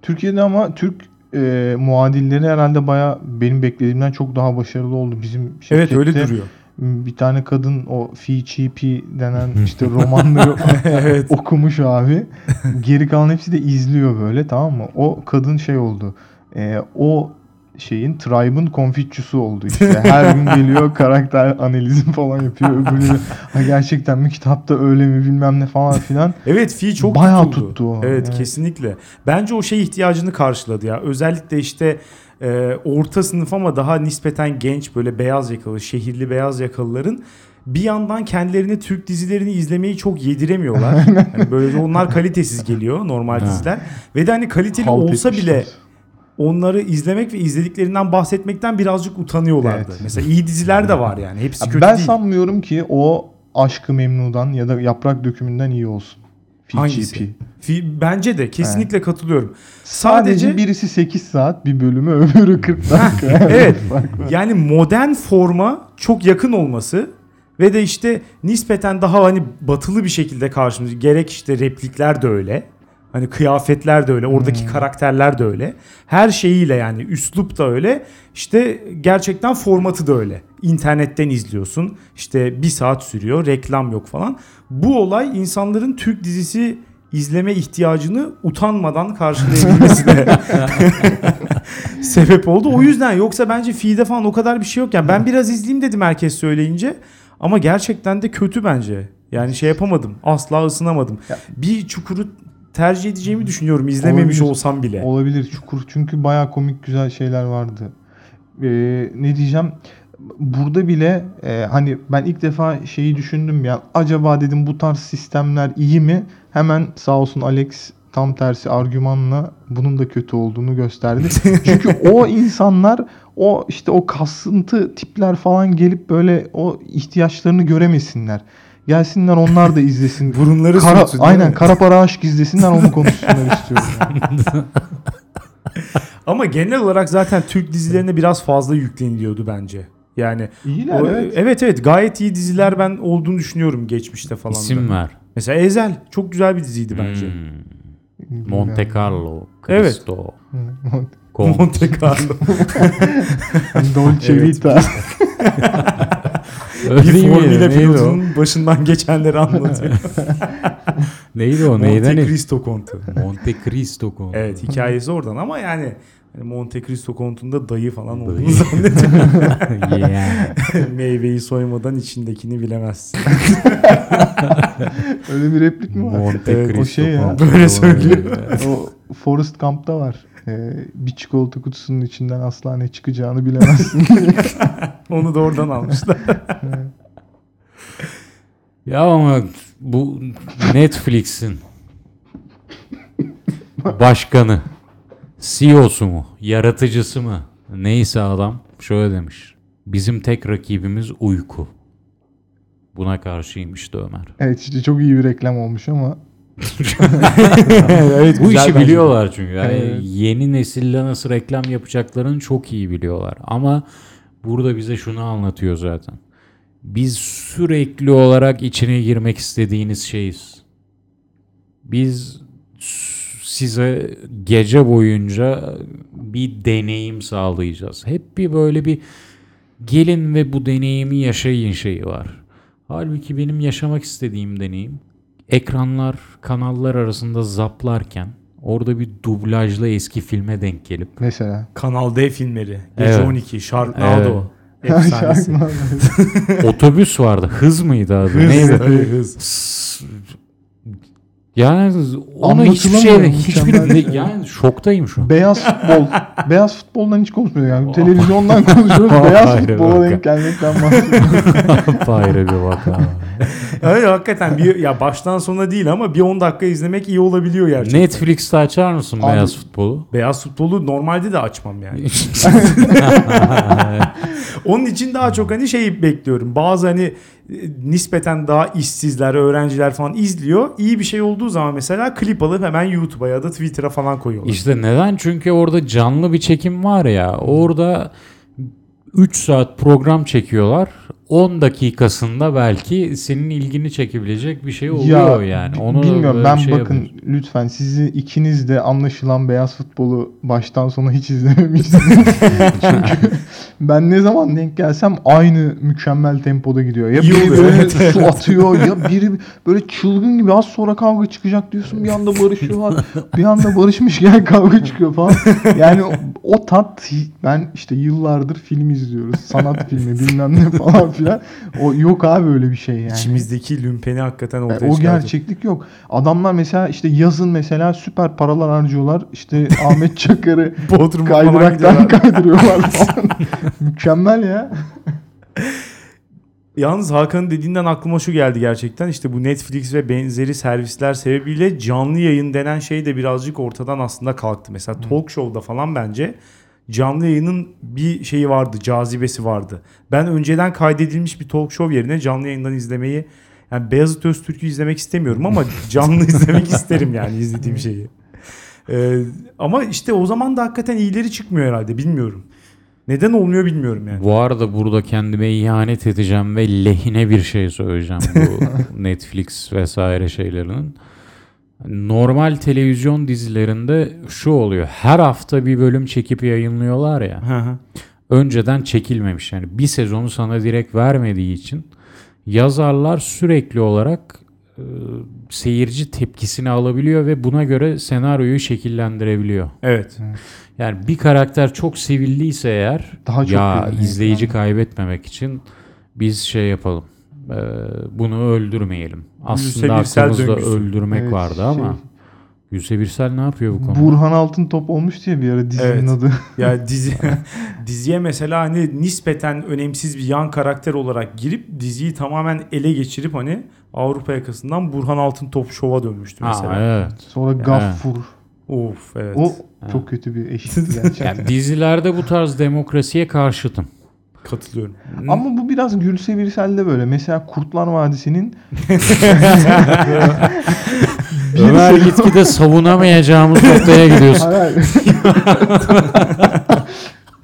Türkiye'de ama Türk e, muadilleri herhalde baya benim beklediğimden çok daha başarılı oldu. Bizim Evet öyle şirkette duruyor. Bir tane kadın o Fi Chi Pi denen işte romanları *laughs* Evet. okumuş abi. *laughs* Geri kalan hepsi de izliyor böyle tamam mı? O kadın şey oldu. E, o şeyin Tribe'ın konfitçusu oldu işte. Her gün geliyor *laughs* karakter analizi falan yapıyor. Öbürleri "Ha, gerçekten mi kitapta öyle mi bilmem ne falan filan. Evet fi çok Bayağı tutuldu. tuttu o. Evet, Evet. kesinlikle. Bence o şey ihtiyacını karşıladı ya. Özellikle işte e, orta sınıf ama daha nispeten genç böyle beyaz yakalı, şehirli beyaz yakalıların bir yandan kendilerine Türk dizilerini izlemeyi çok yediremiyorlar. *laughs* hani böyle onlar kalitesiz geliyor normal diziler. Ve de hani kaliteli Halt olsa etmişler. bile onları izlemek ve izlediklerinden bahsetmekten birazcık utanıyorlardı. Evet. Mesela iyi diziler de var yani. Hepsi kötü ben değil. sanmıyorum ki o Aşkı Memnu'dan ya da Yaprak Dökümünden iyi olsun. Fi Hangisi? Fi- Bence de kesinlikle katılıyorum. Sadece, Sadece birisi 8 saat bir bölümü öbürü 40 dakika. *laughs* evet. Yani modern forma çok yakın olması ve de işte nispeten daha hani batılı bir şekilde karşımıza gerek işte replikler de öyle. Hani kıyafetler de öyle, oradaki Hmm. karakterler de öyle. Her şeyiyle yani üslup da öyle. İşte gerçekten formatı da öyle. İnternetten izliyorsun. İşte bir saat sürüyor, reklam yok falan. Bu olay insanların Türk dizisi izleme ihtiyacını utanmadan karşılayabilmesine *laughs* *laughs* sebep oldu. O yüzden yoksa bence feed'e falan o kadar bir şey yok. Yani ben biraz izleyeyim dedim herkes söyleyince. Ama gerçekten de kötü bence. Yani şey yapamadım. Asla ısınamadım. Ya- Bir çukuru tercih edeceğimi düşünüyorum izlememiş Olabilir. olsam bile. Olabilir çukur çünkü baya komik güzel şeyler vardı. Ee, ne diyeceğim? Burada bile e, hani ben ilk defa şeyi düşündüm ya acaba dedim bu tarz sistemler iyi mi? Hemen sağ olsun Alex tam tersi argümanla bunun da kötü olduğunu gösterdi. *laughs* Çünkü o insanlar o işte o kasıntı tipler falan gelip böyle o ihtiyaçlarını göremesinler. Gelsinler onlar da izlesin. *laughs* Burunları Kara, sürtsün, aynen kara para aşk izlesinler onu konuşsunlar istiyorum. yani. *laughs* Ama genel olarak zaten Türk dizilerine biraz fazla yükleniliyordu bence. Yani İyiler o- evet. evet evet gayet iyi diziler ben olduğunu düşünüyorum geçmişte falan. da. İsim ver. Mesela Ezel çok güzel bir diziydi bence. Hmm. Monte Carlo, Evet. Cristo, Hmm. *laughs* Conte. Monte Carlo. Dolce Evet. Vita. Öyle bir o? pilotunun başından geçenleri anlatıyor. *laughs* Neydi o? Neyden? Monte it- Cristo kontu. Monte Cristo Conte. Evet hikayesi oradan ama yani hani Monte Cristo kontunda dayı falan olduğunu Dayı. zannediyorum. *laughs* yani. *laughs* Meyveyi soymadan içindekini bilemezsin. Öyle bir replik mi var? Monte Evet, o Cristo şey ya. Böyle söylüyor. o Forrest Gump'ta var. Ee, bir çikolata kutusunun içinden asla ne çıkacağını bilemezsin. *laughs* Onu da oradan almışlar. *laughs* Ya ama bu Netflix'in başkanı, CEO'su mu, yaratıcısı mı, neyse adam şöyle demiş. Bizim tek rakibimiz uyku. Buna karşıyım işte Ömer. evet işte çok iyi bir reklam olmuş ama *laughs* evet, Bu işi biliyorlar çünkü. Yani Evet. yeni nesille nasıl reklam yapacaklarını çok iyi biliyorlar. Ama burada bize şunu anlatıyor zaten. Biz sürekli olarak içine girmek istediğiniz şeyiz. Biz size gece boyunca bir deneyim sağlayacağız. Hep bir böyle bir gelin ve bu deneyimi yaşayın şeyi var. Halbuki benim yaşamak istediğim deneyim ekranlar kanallar arasında zaplarken orada bir dublajlı eski filme denk gelip mesela. Kanal D filmleri. Gece Evet. 12. Sharknado. Evet. Efsanesi. *laughs* Otobüs vardı. Hız mıydı adı? Hız, Neydi? tabii, hız. S- Yani ona hiçbir şey hiçbir şey. yani şoktayım şu an. Beyaz futbol. *laughs* beyaz futboldan hiç konuşmuyoruz yani. Televizyondan konuşuyoruz. beyaz Hayır, futbola bak. denk gelmekten bahsediyoruz. *laughs* Ayrı bir vaka. *laughs* Evet hakikaten bir ya baştan sona değil ama bir 10 dakika izlemek iyi olabiliyor gerçekten. Netflix'te açar mısın Abi- beyaz futbolu? Beyaz futbolu normalde de açmam yani. Onun için daha çok hani şey bekliyorum. Bazı hani nispeten daha işsizler, öğrenciler falan izliyor. İyi bir şey olduğu zaman mesela klip alıp hemen YouTube'a ya da Twitter'a falan koyuyorlar. İşte neden? Çünkü orada canlı bir çekim var ya. Orada 3 saat program çekiyorlar. 10 dakikasında belki senin ilgini çekebilecek bir şey oluyor yani. Onu bilmiyorum ben şey bakın yapıyorsun. lütfen sizi ikiniz de anlaşılan beyaz futbolu baştan sona hiç izlememişsiniz. *laughs* Çünkü ben ne zaman denk gelsem aynı mükemmel tempoda gidiyor. Ya biri böyle su atıyor ya biri böyle çılgın gibi az sonra kavga çıkacak diyorsun bir anda barışıyorlar. bir anda barışmışken kavga çıkıyor falan. Yani o, o tat ben işte yıllardır film izliyoruz. Sanat filmi bilmem ne falan filan. O yok abi öyle bir şey yani. İçimizdeki lümpeni hakikaten Yani ortaya o çıkartıyor. gerçeklik yok. Adamlar mesela işte yazın mesela süper paralar harcıyorlar. İşte Ahmet *laughs* Çakar'ı kaydıraktan kaydırıyorlar *laughs* falan. Mükemmel ya. Yalnız Hakan'ın dediğinden aklıma şu geldi gerçekten. İşte bu Netflix ve benzeri servisler sebebiyle canlı yayın denen şey de birazcık ortadan aslında kalktı. Mesela talk show'da falan bence canlı yayının bir şeyi vardı, cazibesi vardı. Ben önceden kaydedilmiş bir talk show yerine canlı yayından izlemeyi yani Beyazıt Öztürk'ü izlemek istemiyorum ama *laughs* canlı izlemek isterim yani izlediğim şeyi. Ee, ama işte o zaman da hakikaten iyileri çıkmıyor herhalde bilmiyorum. Neden olmuyor bilmiyorum yani. Bu arada burada kendime ihanet edeceğim ve lehine bir şey söyleyeceğim bu *laughs* Netflix vesaire şeylerinin. Normal televizyon dizilerinde şu oluyor. Her hafta bir bölüm çekip yayınlıyorlar ya. Hı hı. önceden çekilmemiş. Yani bir sezonu sana direkt vermediği için yazarlar sürekli olarak e, seyirci tepkisini alabiliyor ve buna göre senaryoyu şekillendirebiliyor. evet. Yani bir karakter çok sevildiyse eğer Daha çok ya izleyici yani. kaybetmemek için biz şey yapalım. E, bunu öldürmeyelim. Aslında Birsel aklımızda döngüsü. öldürmek Evet, vardı ama şey- Gülse Birsel ne yapıyor bu konuda? Burhan Altıntop olmuştu ya bir ara dizinin Evet. adı. *laughs* Ya dizi *laughs* diziye mesela hani nispeten önemsiz bir yan karakter olarak girip diziyi tamamen ele geçirip hani Avrupa yakasından Burhan Altıntop şova dönmüştü Ha, mesela. evet. Sonra Gaffur. Of evet. O çok kötü bir eşlikti *laughs* gerçekten. Yani dizilerde bu tarz demokrasiye karşıtım. Katılıyorum. Ama bu biraz Gülse Birsel'de böyle. Mesela Kurtlar Vadisi'nin *laughs* Ömer gitgide savunamayacağımız noktaya gidiyorsun. Hayır. *laughs*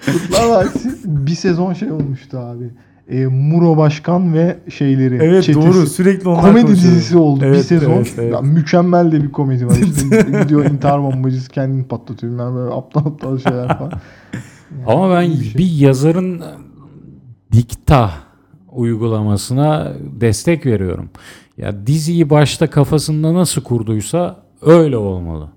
Kurtlar Vadisi bir sezon şey olmuştu abi. E, Muro Başkan ve şeyleri. Evet çetesi. doğru sürekli onlar Komedi konuşuyor. dizisi oldu bir Evet, sezon. evet, evet. Ya, mükemmel de bir komedi var. İşte *laughs* gidiyor intihar bombacısı kendini patlatıyor. bilmem böyle aptal aptal şeyler falan. Ama ben bir şey. bir yazarın dikta uygulamasına destek veriyorum. Ya diziyi başta kafasında nasıl kurduysa öyle olmalı.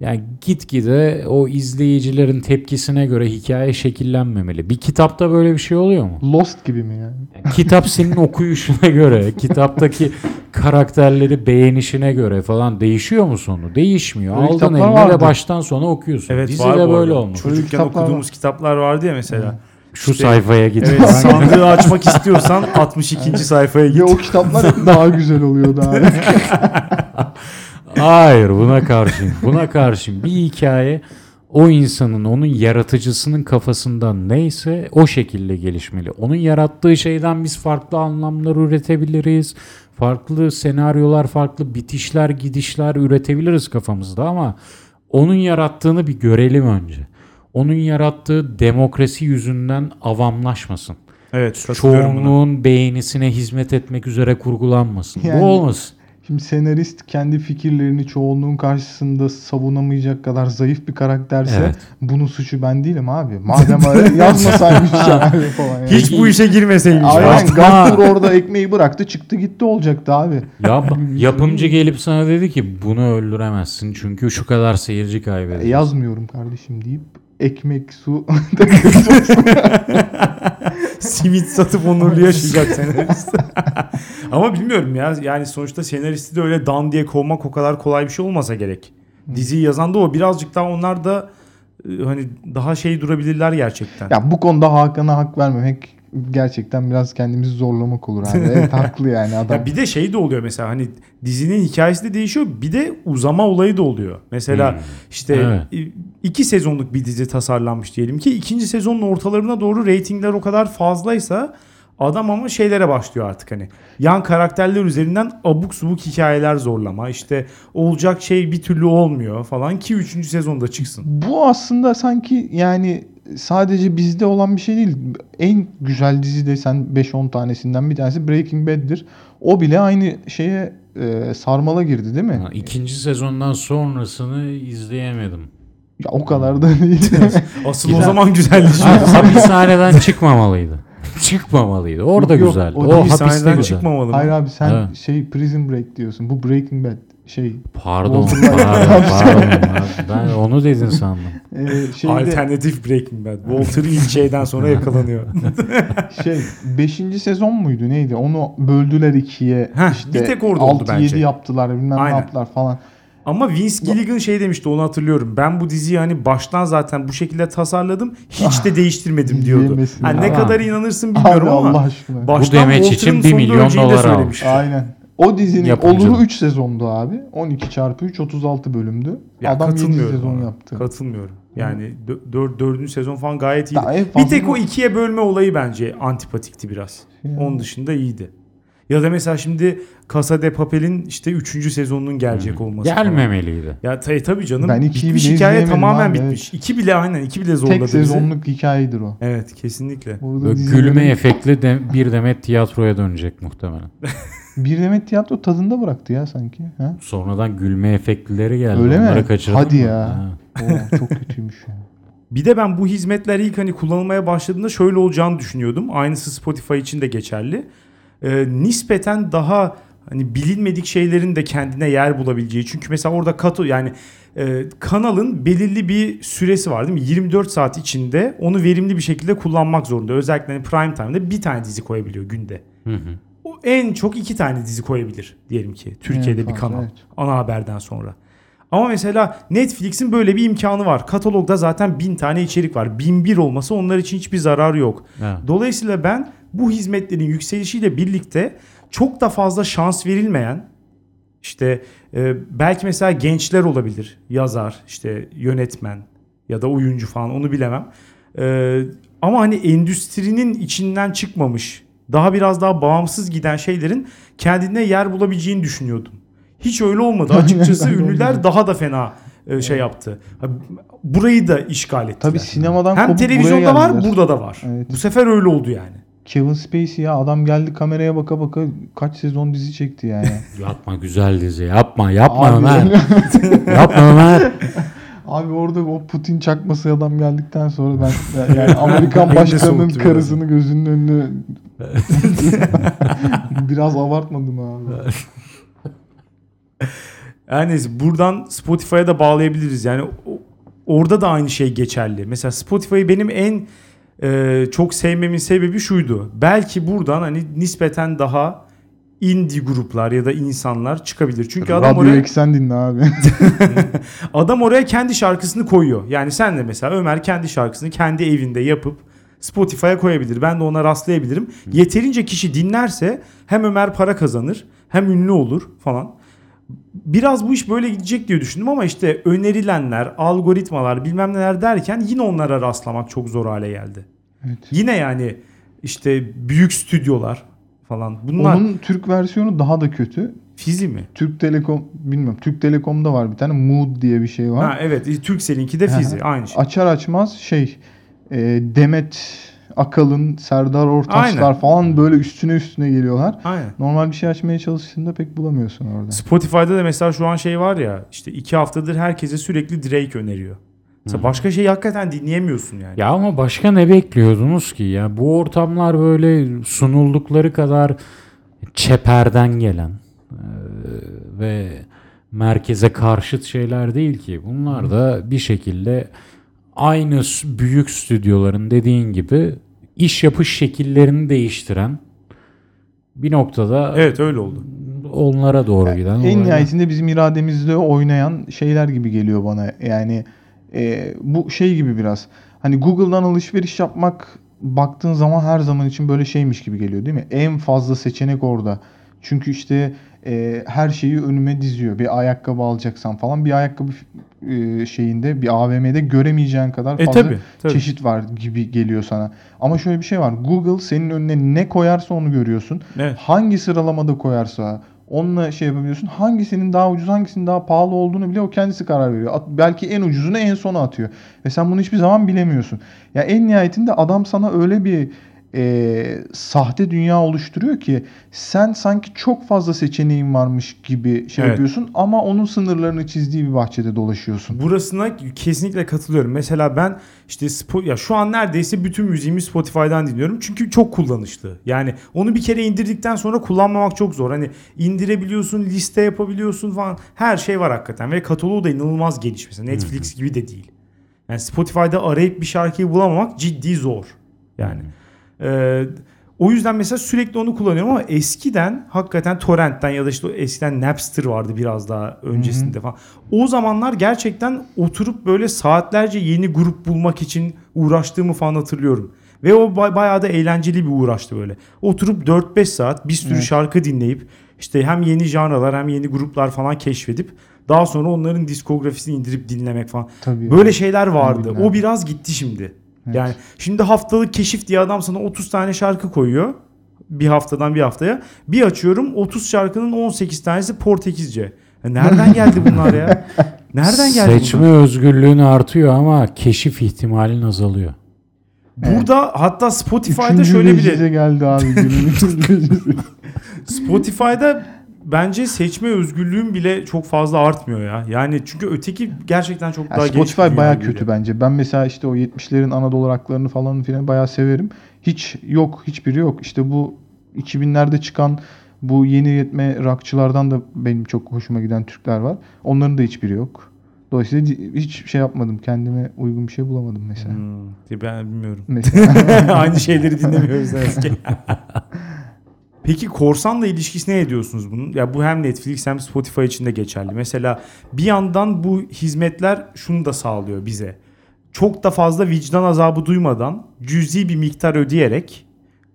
Yani gitgide o izleyicilerin tepkisine göre hikaye şekillenmemeli. Bir kitapta böyle bir şey oluyor mu? Lost gibi mi yani? Yani kitap senin *laughs* okuyuşuna göre, kitaptaki karakterleri beğenişine göre falan değişiyor mu sonu? Değişmiyor. Öyle Aldın eline de baştan sona okuyorsun. Evet Dizide var böyle olmalı. Çocukken kitaplar okuduğumuz kitaplar vardı ya mesela. Şu İşte- sayfaya git. Evet sandığı açmak istiyorsan 62. sayfaya git. Ya o kitaplar hep daha güzel oluyordu *laughs* abi. Hayır buna karşıyım. Buna karşıyım. Bir hikaye o insanın, onun yaratıcısının kafasından neyse o şekilde gelişmeli. Onun yarattığı şeyden biz farklı anlamlar üretebiliriz. Farklı senaryolar, farklı bitişler, gidişler üretebiliriz kafamızda ama onun yarattığını bir görelim önce. Onun yarattığı demokrasi yüzünden avamlaşmasın. Evet katılıyorum buna. Çoğunluğun beğenisine hizmet etmek üzere kurgulanmasın. Yani- Bu olmasın. Şimdi senarist kendi fikirlerini çoğunluğun karşısında savunamayacak kadar zayıf bir karakterse Evet. bunun suçu ben değilim abi. Madem öyle *laughs* yazmasaymış senaryo falan. Yani. Hiç bu işe girmeseymiş. Aynen. Gaffur orada ekmeği bıraktı çıktı gitti olacaktı abi. Ya yapımcı gelip sana dedi ki bunu öldüremezsin çünkü şu kadar seyirci kaybedeceksin. yazmıyorum kardeşim deyip ekmek su *laughs* *laughs* simit satıp onurlu yaşayacak senarist. *laughs* Ama bilmiyorum ya. Yani sonuçta senaristi de öyle dan diye kovmak o kadar kolay bir şey olmasa gerek. Diziyi yazan da o. Birazcık daha onlar da e, hani daha şey durabilirler gerçekten. Ya bu konuda Hakan'a hak vermemek gerçekten biraz kendimizi zorlamak olur abi. Evet *laughs* haklı yani adam. Ya bir de şey de oluyor mesela hani dizinin hikayesi de değişiyor. Bir de uzama olayı da oluyor. Mesela Hmm. işte Evet. iki sezonluk bir dizi tasarlanmış diyelim ki ikinci sezonun ortalarına doğru reytingler o kadar fazlaysa adam ama şeylere başlıyor artık hani yan karakterler üzerinden abuk subuk hikayeler zorlama işte olacak şey bir türlü olmuyor falan ki üçüncü sezonda çıksın. Bu aslında sanki yani sadece bizde olan bir şey değil. En güzel dizi desen 5-10 tanesinden bir tanesi Breaking Bad'dir. O bile aynı şeye e, sarmala girdi değil mi? Ha, İkinci sezondan sonrasını izleyemedim. Ya o kadar da değil. *laughs* Asıl Güzel. o zaman. Ha, hapishaneden çıkmamalıydı. Çıkmamalıydı. Orada Yok, yok, güzel. o O, Hapishaneden güzel. çıkmamalı mı? Hayır abi sen Evet. şey Prison Break diyorsun. Bu Breaking Bad şey Pardon, pardon, pardon. *laughs* Ben onu dedin sandım. e, şeyde Alternatif Breaking Bad. Walter ilk şeyden sonra yakalanıyor. *laughs* şey 5. sezon muydu neydi? Onu böldüler ikiye. Heh, işte bir tek orada oldu 6-7 bence. yaptılar bilmem Aynen. ne yaptılar falan. Ama Vince Gilligan şey demişti onu hatırlıyorum. Ben bu diziyi hani baştan zaten bu şekilde tasarladım. Hiç de değiştirmedim diyordu. Yemesin Ha, ya. ne kadar inanırsın Abi bilmiyorum ama. Allah aşkına. Baştan Bu demeç için bir sonunda milyon öleceğini de dolar söylemişti. Aynen. O dizinin Yapımcılık. oluru 3 sezondu abi. 12 çarpı 3 36 bölümdü. Ya Adam 7 katılmıyorum sezon ona. yaptı. Katılmıyorum. Yani dö- dör, dördüncü sezon falan gayet iyiydi. Bir tek o ikiye bölme olayı bence antipatikti biraz. Ya. Onun dışında iyiydi. Ya da mesela şimdi Casa de Papel'in işte üçüncü sezonunun gelecek olması. falan. Gelmemeliydi. Ya tabii tabii canım. Ben bitmiş bile hikaye tamamen abi, bitmiş. İki bile aynen iki bile zorladı Tek bizi. sezonluk hikayedir o. Evet kesinlikle. Gülme efektli de bir demet tiyatroya dönecek muhtemelen. *laughs* Bir demet tiyatro tadında bıraktı ya sanki. Ha? Sonradan gülme efektlileri geldi. Öyle mi? Onları kaçırdın Hadi mı? ya. Ha. Oo, çok kötüymüş ya. *laughs* Bir de ben bu hizmetler ilk hani kullanılmaya başladığında şöyle olacağını düşünüyordum. Aynısı Spotify için de geçerli. Ee, nispeten daha hani bilinmedik şeylerin de kendine yer bulabileceği. Çünkü mesela orada katı yani e, kanalın belirli bir süresi var değil mi? 24 saat içinde onu verimli bir şekilde kullanmak zorunda. Özellikle hani prime time'da bir tane dizi koyabiliyor günde. Hı hı. O en çok iki tane dizi koyabilir diyelim ki Türkiye'de En bir kanal evet. ana haberden sonra. Ama mesela Netflix'in böyle bir imkanı var. Katalogda zaten bin tane içerik var. Bin bir olması onlar için hiçbir zarar yok. Ha. Dolayısıyla ben bu hizmetlerin yükselişiyle birlikte çok da fazla şans verilmeyen işte e, belki mesela gençler olabilir. Yazar, işte yönetmen ya da oyuncu falan onu bilemem. E, ama hani endüstrinin içinden çıkmamış, daha biraz daha bağımsız giden şeylerin kendine yer bulabileceğini düşünüyordum. Hiç öyle olmadı. Açıkçası *laughs* ünlüler daha da fena e, şey yaptı. Burayı da işgal ettiler. Tabii sinemadan Hem televizyonda var, geldiler. burada da var. Evet. Bu sefer öyle oldu yani. Kevin Spacey ya adam geldi kameraya baka baka kaç sezon dizi çekti yani. *laughs* Yapma güzel dizi. Yapma yapma Abi, Ömer. *laughs* yapma Ömer. Abi orada o Putin çakması adam geldikten sonra ben yani Amerikan başkanının karısını gözünün önüne *laughs* biraz abartmadım abi. *laughs* Yani buradan Spotify'a da bağlayabiliriz. Yani orada da aynı şey geçerli. Mesela Spotify'ı benim en e, çok sevmemin sebebi şuydu. Belki buradan hani nispeten daha indie gruplar ya da insanlar çıkabilir. Çünkü adam Radyo oraya eksen dinle abi. *laughs* adam oraya kendi şarkısını koyuyor. Yani sen de mesela Ömer kendi şarkısını kendi evinde yapıp Spotify'a koyabilir. Ben de ona rastlayabilirim. Yeterince kişi dinlerse hem Ömer para kazanır hem ünlü olur falan. Biraz bu iş böyle gidecek diye düşündüm ama işte önerilenler, algoritmalar bilmem neler derken yine onlara rastlamak çok zor hale geldi. Evet. Yine yani işte büyük stüdyolar falan bunlar Onun Türk versiyonu daha da kötü. fizi mi? Türk Telekom bilmiyorum. Türk Telekom'da var bir tane Mood diye bir şey var. Ha evet Turkcell'inki de fizi aynı şey. Açar açmaz şey e, Demet Akalın, Serdar Ortaçlar Aynen. falan böyle üstüne üstüne geliyorlar. Aynen. Normal bir şey açmaya çalıştığında pek bulamıyorsun orada. Spotify'da da mesela şu an şey var ya işte iki haftadır herkese sürekli Drake öneriyor. Mesela başka şeyi hakikaten dinleyemiyorsun yani. Ya ama başka ne bekliyordunuz ki? Ya bu ortamlar böyle sunuldukları kadar çeperden gelen e, ve merkeze karşıt şeyler değil ki. Bunlar da bir şekilde aynı büyük stüdyoların dediğin gibi iş yapış şekillerini değiştiren bir noktada Evet öyle oldu. onlara doğru giden. En nihayetinde bizim irademizle oynayan şeyler gibi geliyor bana. Yani e, bu şey gibi biraz. Hani Google'dan alışveriş yapmak baktığın zaman her zaman için böyle şeymiş gibi geliyor değil mi? En fazla seçenek orada. Çünkü işte e, her şeyi önüme diziyor. Bir ayakkabı alacaksan falan bir ayakkabı e, şeyinde bir AVM'de göremeyeceğin kadar E fazla tabi. tabii. çeşit var gibi geliyor sana. Ama şöyle bir şey var. Google senin önüne ne koyarsa onu görüyorsun. Evet. Hangi sıralamada koyarsa onunla şey yapabiliyorsun. Hangisinin daha ucuz, hangisinin daha pahalı olduğunu bile o kendisi karar veriyor. At- belki en ucuzunu en sona atıyor. Ve sen bunu hiçbir zaman bilemiyorsun. Ya en nihayetinde adam sana öyle bir e, sahte dünya oluşturuyor ki sen sanki çok fazla seçeneğin varmış gibi şey Evet. yapıyorsun ama onun sınırlarını çizdiği bir bahçede dolaşıyorsun. Burasına kesinlikle katılıyorum. Mesela ben işte ya şu an neredeyse bütün müziğimi Spotify'dan dinliyorum. Çünkü çok kullanışlı. Yani onu bir kere indirdikten sonra kullanmamak çok zor. Hani indirebiliyorsun, liste yapabiliyorsun falan. Her şey var hakikaten ve kataloğu da inanılmaz geniş mesela. Netflix gibi de değil. Yani Spotify'da arayıp bir şarkıyı bulamamak ciddi zor. Yani. Ee, o yüzden mesela sürekli onu kullanıyorum ama eskiden hakikaten torrentten ya da işte eskiden Napster vardı biraz daha öncesinde falan. O zamanlar gerçekten oturup böyle saatlerce yeni grup bulmak için uğraştığımı falan hatırlıyorum. Ve o ba- bayağı da eğlenceli bir uğraştı böyle. Oturup 4-5 saat bir sürü Evet. şarkı dinleyip işte hem yeni janralar hem yeni gruplar falan keşfedip daha sonra onların diskografisini indirip dinlemek falan. Tabii. Böyle şeyler vardı. Bilmem. O biraz gitti şimdi. Evet. Yani şimdi haftalık keşif diye adam sana 30 tane şarkı koyuyor. Bir haftadan bir haftaya. Bir açıyorum 30 şarkının 18 tanesi Portekizce. Ya nereden *laughs* geldi bunlar ya? Nereden geldi Seçme bunlar? özgürlüğün artıyor ama keşif ihtimalin azalıyor. Burada hatta Spotify'da Üçüncü şöyle bile geldi abi. *laughs* Spotify'da bence seçme özgürlüğün bile çok fazla artmıyor ya. Yani çünkü öteki gerçekten çok Ya daha geniş bir Spotify baya kötü bence. Ben mesela işte o 70'lerin Anadolu rocklarını falan filan bayağı severim. Hiç yok, hiçbiri yok. İşte bu 2000'lerde çıkan bu yeni yetme rockçılardan da benim çok hoşuma giden Türkler var. Onların da hiçbiri yok. Dolayısıyla hiç şey yapmadım. Kendime uygun bir şey bulamadım mesela. Hmm, ben bilmiyorum. Mesela *laughs* Aynı şeyleri dinlemiyoruz ne yazık ki. Peki korsanla ilişkisi ne ediyorsunuz bunun? Ya bu hem Netflix hem Spotify için de geçerli. Mesela bir yandan bu hizmetler şunu da sağlıyor bize. Çok da fazla vicdan azabı duymadan cüzi bir miktar ödeyerek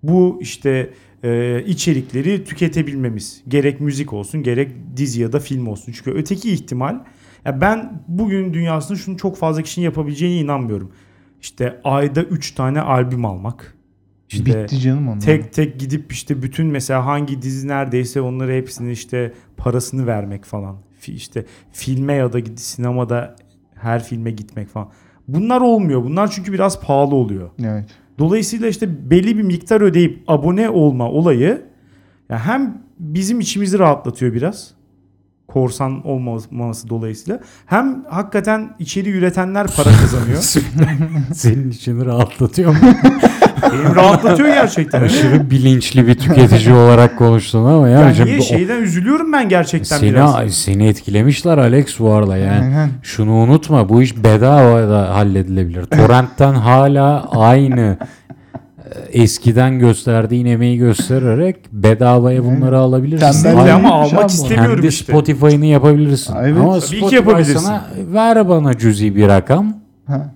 bu işte e, içerikleri tüketebilmemiz. Gerek müzik olsun gerek dizi ya da film olsun. Çünkü öteki ihtimal ya ben bugün dünyasında şunu çok fazla kişinin yapabileceğine inanmıyorum. İşte ayda 3 tane albüm almak. İşte bitti canım onlar. tek tek gidip işte bütün mesela hangi dizi neredeyse onları hepsini işte parasını vermek falan. İşte filme ya da sinemada her filme gitmek falan. Bunlar olmuyor. Bunlar çünkü biraz pahalı oluyor. Evet. Dolayısıyla işte belli bir miktar ödeyip abone olma olayı ya hem bizim içimizi rahatlatıyor biraz. Korsan olmaması dolayısıyla. Hem hakikaten içeri üretenler para kazanıyor. *laughs* Senin içini rahatlatıyor mu? *laughs* Benim rahatlatıyor gerçekten. Aşırı bilinçli bir tüketici olarak konuştun ama ya. Yani şimdi niye o- şeyden üzülüyorum ben gerçekten biraz. seni, seni etkilemişler Alex bu arada yani. Aynen. Şunu unutma bu iş bedava da halledilebilir. *laughs* Torrent'ten hala aynı e, eskiden gösterdiğin emeği göstererek bedavaya bunları alabilirsin. Aynı- ama almak istemiyorum kendi işte. Spotify'ını yapabilirsin. Evet. Ama Tabii Spotify yapabilirsin. sana ver bana cüzi bir rakam. Ha.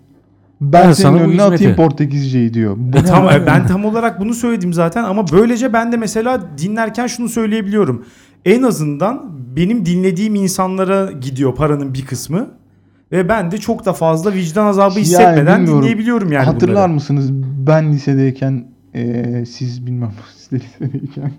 Ben Ben, senin önüne atayım Portekizceyi diyor. E tam, e, *laughs* ben tam olarak bunu söyledim zaten ama böylece ben de mesela dinlerken şunu söyleyebiliyorum. En azından benim dinlediğim insanlara gidiyor paranın bir kısmı. Ve ben de çok da fazla vicdan azabı Yani hissetmeden bilmiyorum. dinleyebiliyorum yani Hatırlar bunları. mısınız ben lisedeyken e, siz bilmem *laughs* siz de lisedeyken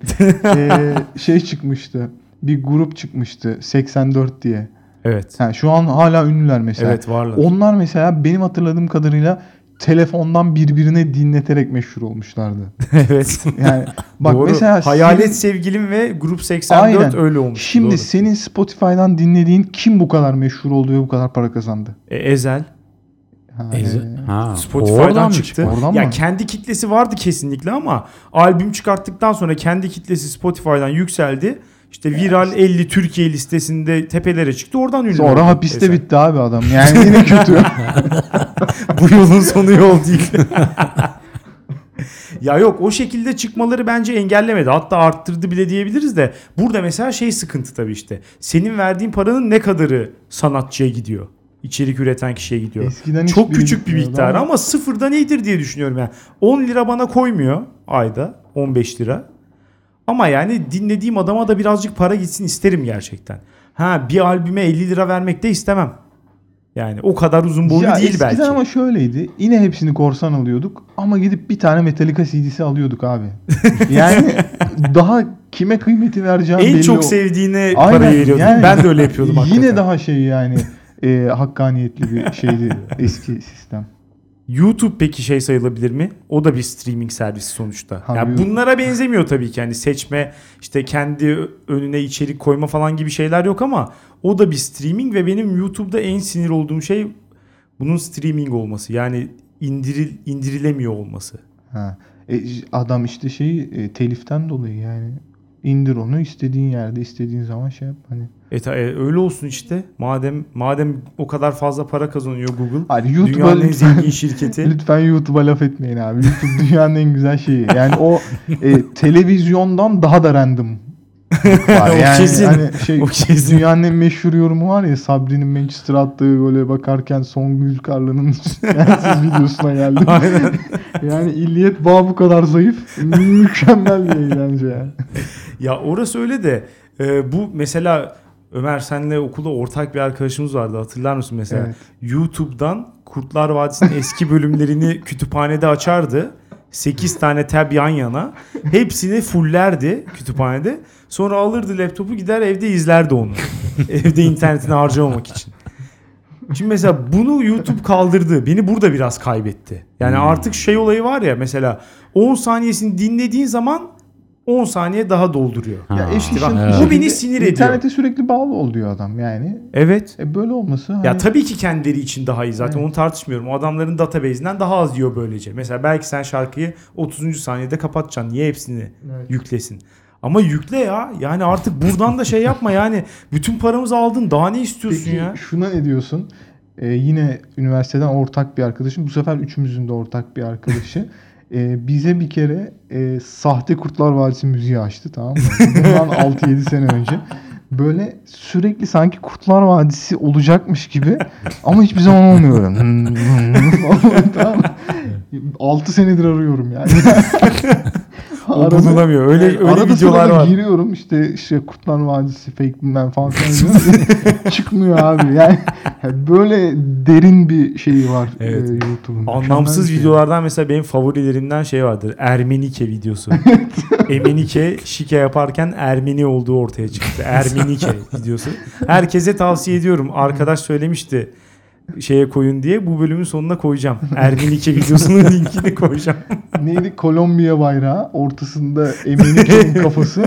e, *laughs* şey çıkmıştı. Bir grup çıkmıştı 84 diye. Evet. Ha, şu an hala ünlüler mesela. Evet varlar. Onlar mesela benim hatırladığım kadarıyla telefondan birbirine dinleterek meşhur olmuşlardı. *laughs* evet. Yani bak Doğru. mesela Hayalet senin- sevgilim ve Grup 84 Aynen. öyle olmuş. Şimdi Doğru. senin Spotify'dan dinlediğin kim bu kadar meşhur oldu ve bu kadar para kazandı? E, Ezel Ha, e, ha, Spotify'dan oradan çıktı? Oradan ya mı? kendi kitlesi vardı kesinlikle ama albüm çıkarttıktan sonra kendi kitlesi Spotify'dan yükseldi. İşte viral 50 Türkiye listesinde tepelere çıktı. Oradan ünlü oldu Sonra hapiste Ezel. bitti abi adam. Yani yine kötü. *laughs* Bu yolun sonu yol değil. *laughs* Ya yok o şekilde çıkmaları bence engellemedi. Hatta arttırdı bile diyebiliriz de. Burada mesela şey sıkıntı tabii işte. Senin verdiğin paranın ne kadarı sanatçıya gidiyor? İçerik üreten kişiye gidiyor. Eskiden Çok küçük bir miktar ama sıfırda nedir diye düşünüyorum yani. 10 lira bana koymuyor ayda 15 lira. Ama yani dinlediğim adama da birazcık para gitsin isterim gerçekten. Ha bir albüme 50 lira vermek de istemem. Yani o kadar uzun boylu ya değil belki. ama şöyleydi. Yine hepsini korsan alıyorduk ama gidip bir tane Metallica CD'si alıyorduk abi. *laughs* Yani daha kime kıymeti vereceğim en belli çok o- sevdiğine Aynen, parayı veriyordun. yani ben de öyle yapıyordum *laughs* Yine hakikaten. daha şey yani e, hakkaniyetli bir şeydi eski sistem. YouTube peki şey sayılabilir mi? O da bir streaming servisi sonuçta. Ha, yani bunlara benzemiyor tabii ki. Yani seçme, işte kendi önüne içerik koyma falan gibi şeyler yok ama o da bir streaming ve benim YouTube'da en sinir olduğum şey bunun streaming olması. Yani indiril indirilemiyor olması. Ha. E, adam işte şeyi e, teliften dolayı yani indir onu istediğin yerde istediğin zaman şey yap hani. E, ta- e, öyle olsun işte. Madem madem o kadar fazla para kazanıyor Google. Hadi YouTube'a dünyanın en lütfen, zengin şirketi. *laughs* lütfen YouTube'a laf etmeyin abi. YouTube dünyanın en güzel şeyi. Yani o e, *laughs* televizyondan daha da random. Var. O Yani kesin. hani şey O kesin. dünyanın en meşhur yorumu var ya Sabri'nin Manchester attığı gole bakarken Songül Karlı'nın yersiz videosuna. Aynen. *laughs* Yani illiyet bağı bu kadar zayıf. Mükemmel bir eğlence yani. Ya orası öyle de e, bu mesela Ömer senle okulda ortak bir arkadaşımız vardı hatırlar mısın mesela? Evet. YouTube'dan Kurtlar Vadisi'nin eski bölümlerini *laughs* kütüphanede açardı. 8 tane tab yan yana. Hepsini fullerdi kütüphanede. Sonra alırdı laptopu gider evde izlerdi onu. *laughs* evde internetini harcamamak için. Şimdi mesela bunu YouTube kaldırdı. Beni burada biraz kaybetti. Yani Hmm. artık şey olayı var ya mesela 10 saniyesini dinlediğin zaman 10 saniye daha dolduruyor. Ya Ha, eş bak, bu beni sinir ediyor. İnternete sürekli bağlı ol diyor adam yani. Evet. E böyle olması hani Ya tabii ki kendileri için daha iyi zaten Evet. onu tartışmıyorum. O adamların database'inden daha az yiyor böylece. Mesela belki sen şarkıyı 30. saniyede kapatacaksın. Niye hepsini Evet. yüklesin? Ama yükle ya. Yani artık buradan da şey yapma yani. Bütün paramızı aldın. Daha ne istiyorsun Peki ya? şuna ne diyorsun? Ee, yine üniversiteden ortak bir arkadaşım. Bu sefer üçümüzün de ortak bir arkadaşı. *laughs* Ee, bize bir kere e, sahte Kurtlar Vadisi müziği açtı tamam mı? Bundan *laughs* 6-7 sene önce. Böyle sürekli sanki Kurtlar Vadisi olacakmış gibi ama hiçbir zaman olmuyor. tamam mı? *laughs* 6 senedir arıyorum yani. *laughs* O bululamıyor. Öyle Evet, öyle arada videolar var. giriyorum işte işte Kurtlar Vadisi fake bilmem falan *laughs* çıkmıyor abi. Yani böyle derin bir şeyi var Evet. e, YouTube'un. Anlamsız şey. videolardan mesela benim favorilerimden şey vardır. Ermenike videosu. *laughs* Emenike şike yaparken Ermeni olduğu ortaya çıktı. Ermenike videosu. Herkese tavsiye ediyorum. Arkadaş söylemişti şeye koyun diye. Bu bölümün sonuna koyacağım. Ermenike videosunun *laughs* linkini koyacağım. Neydi? Kolombiya bayrağı. Ortasında Emenike'nin *laughs* kafası.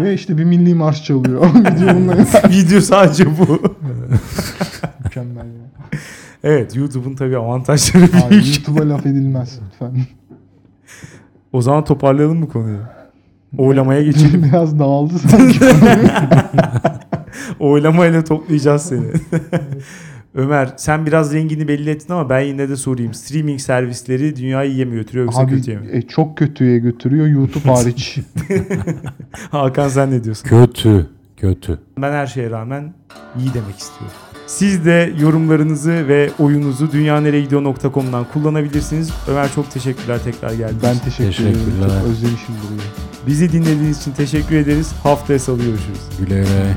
ve işte bir milli marş çalıyor. *laughs* Video Video sadece bu. mükemmel ya. Evet YouTube'un tabii avantajları Abi büyük. YouTube'a laf edilmez lütfen. O zaman toparlayalım mı konuyu? Oylamaya geçelim. Biraz dağıldı sanki. Oylamayla toplayacağız seni. Ömer sen biraz rengini belli ettin ama ben yine de sorayım. Streaming servisleri dünyayı iyiye mi götürüyor yoksa Abi kötüye mi? e, çok kötüye götürüyor YouTube *laughs* hariç. *laughs* Hakan sen ne diyorsun? Kötü. Kötü. Ben her şeye rağmen iyi demek istiyorum. Siz de yorumlarınızı ve oyununuzu dünyanereyegidiyor.com'dan kullanabilirsiniz. Ömer çok teşekkürler tekrar geldiğiniz ben için. teşekkür ederim. Teşekkürler. Çok özlemişim burayı. Bizi dinlediğiniz için teşekkür ederiz. Haftaya salı görüşürüz. Güle güle.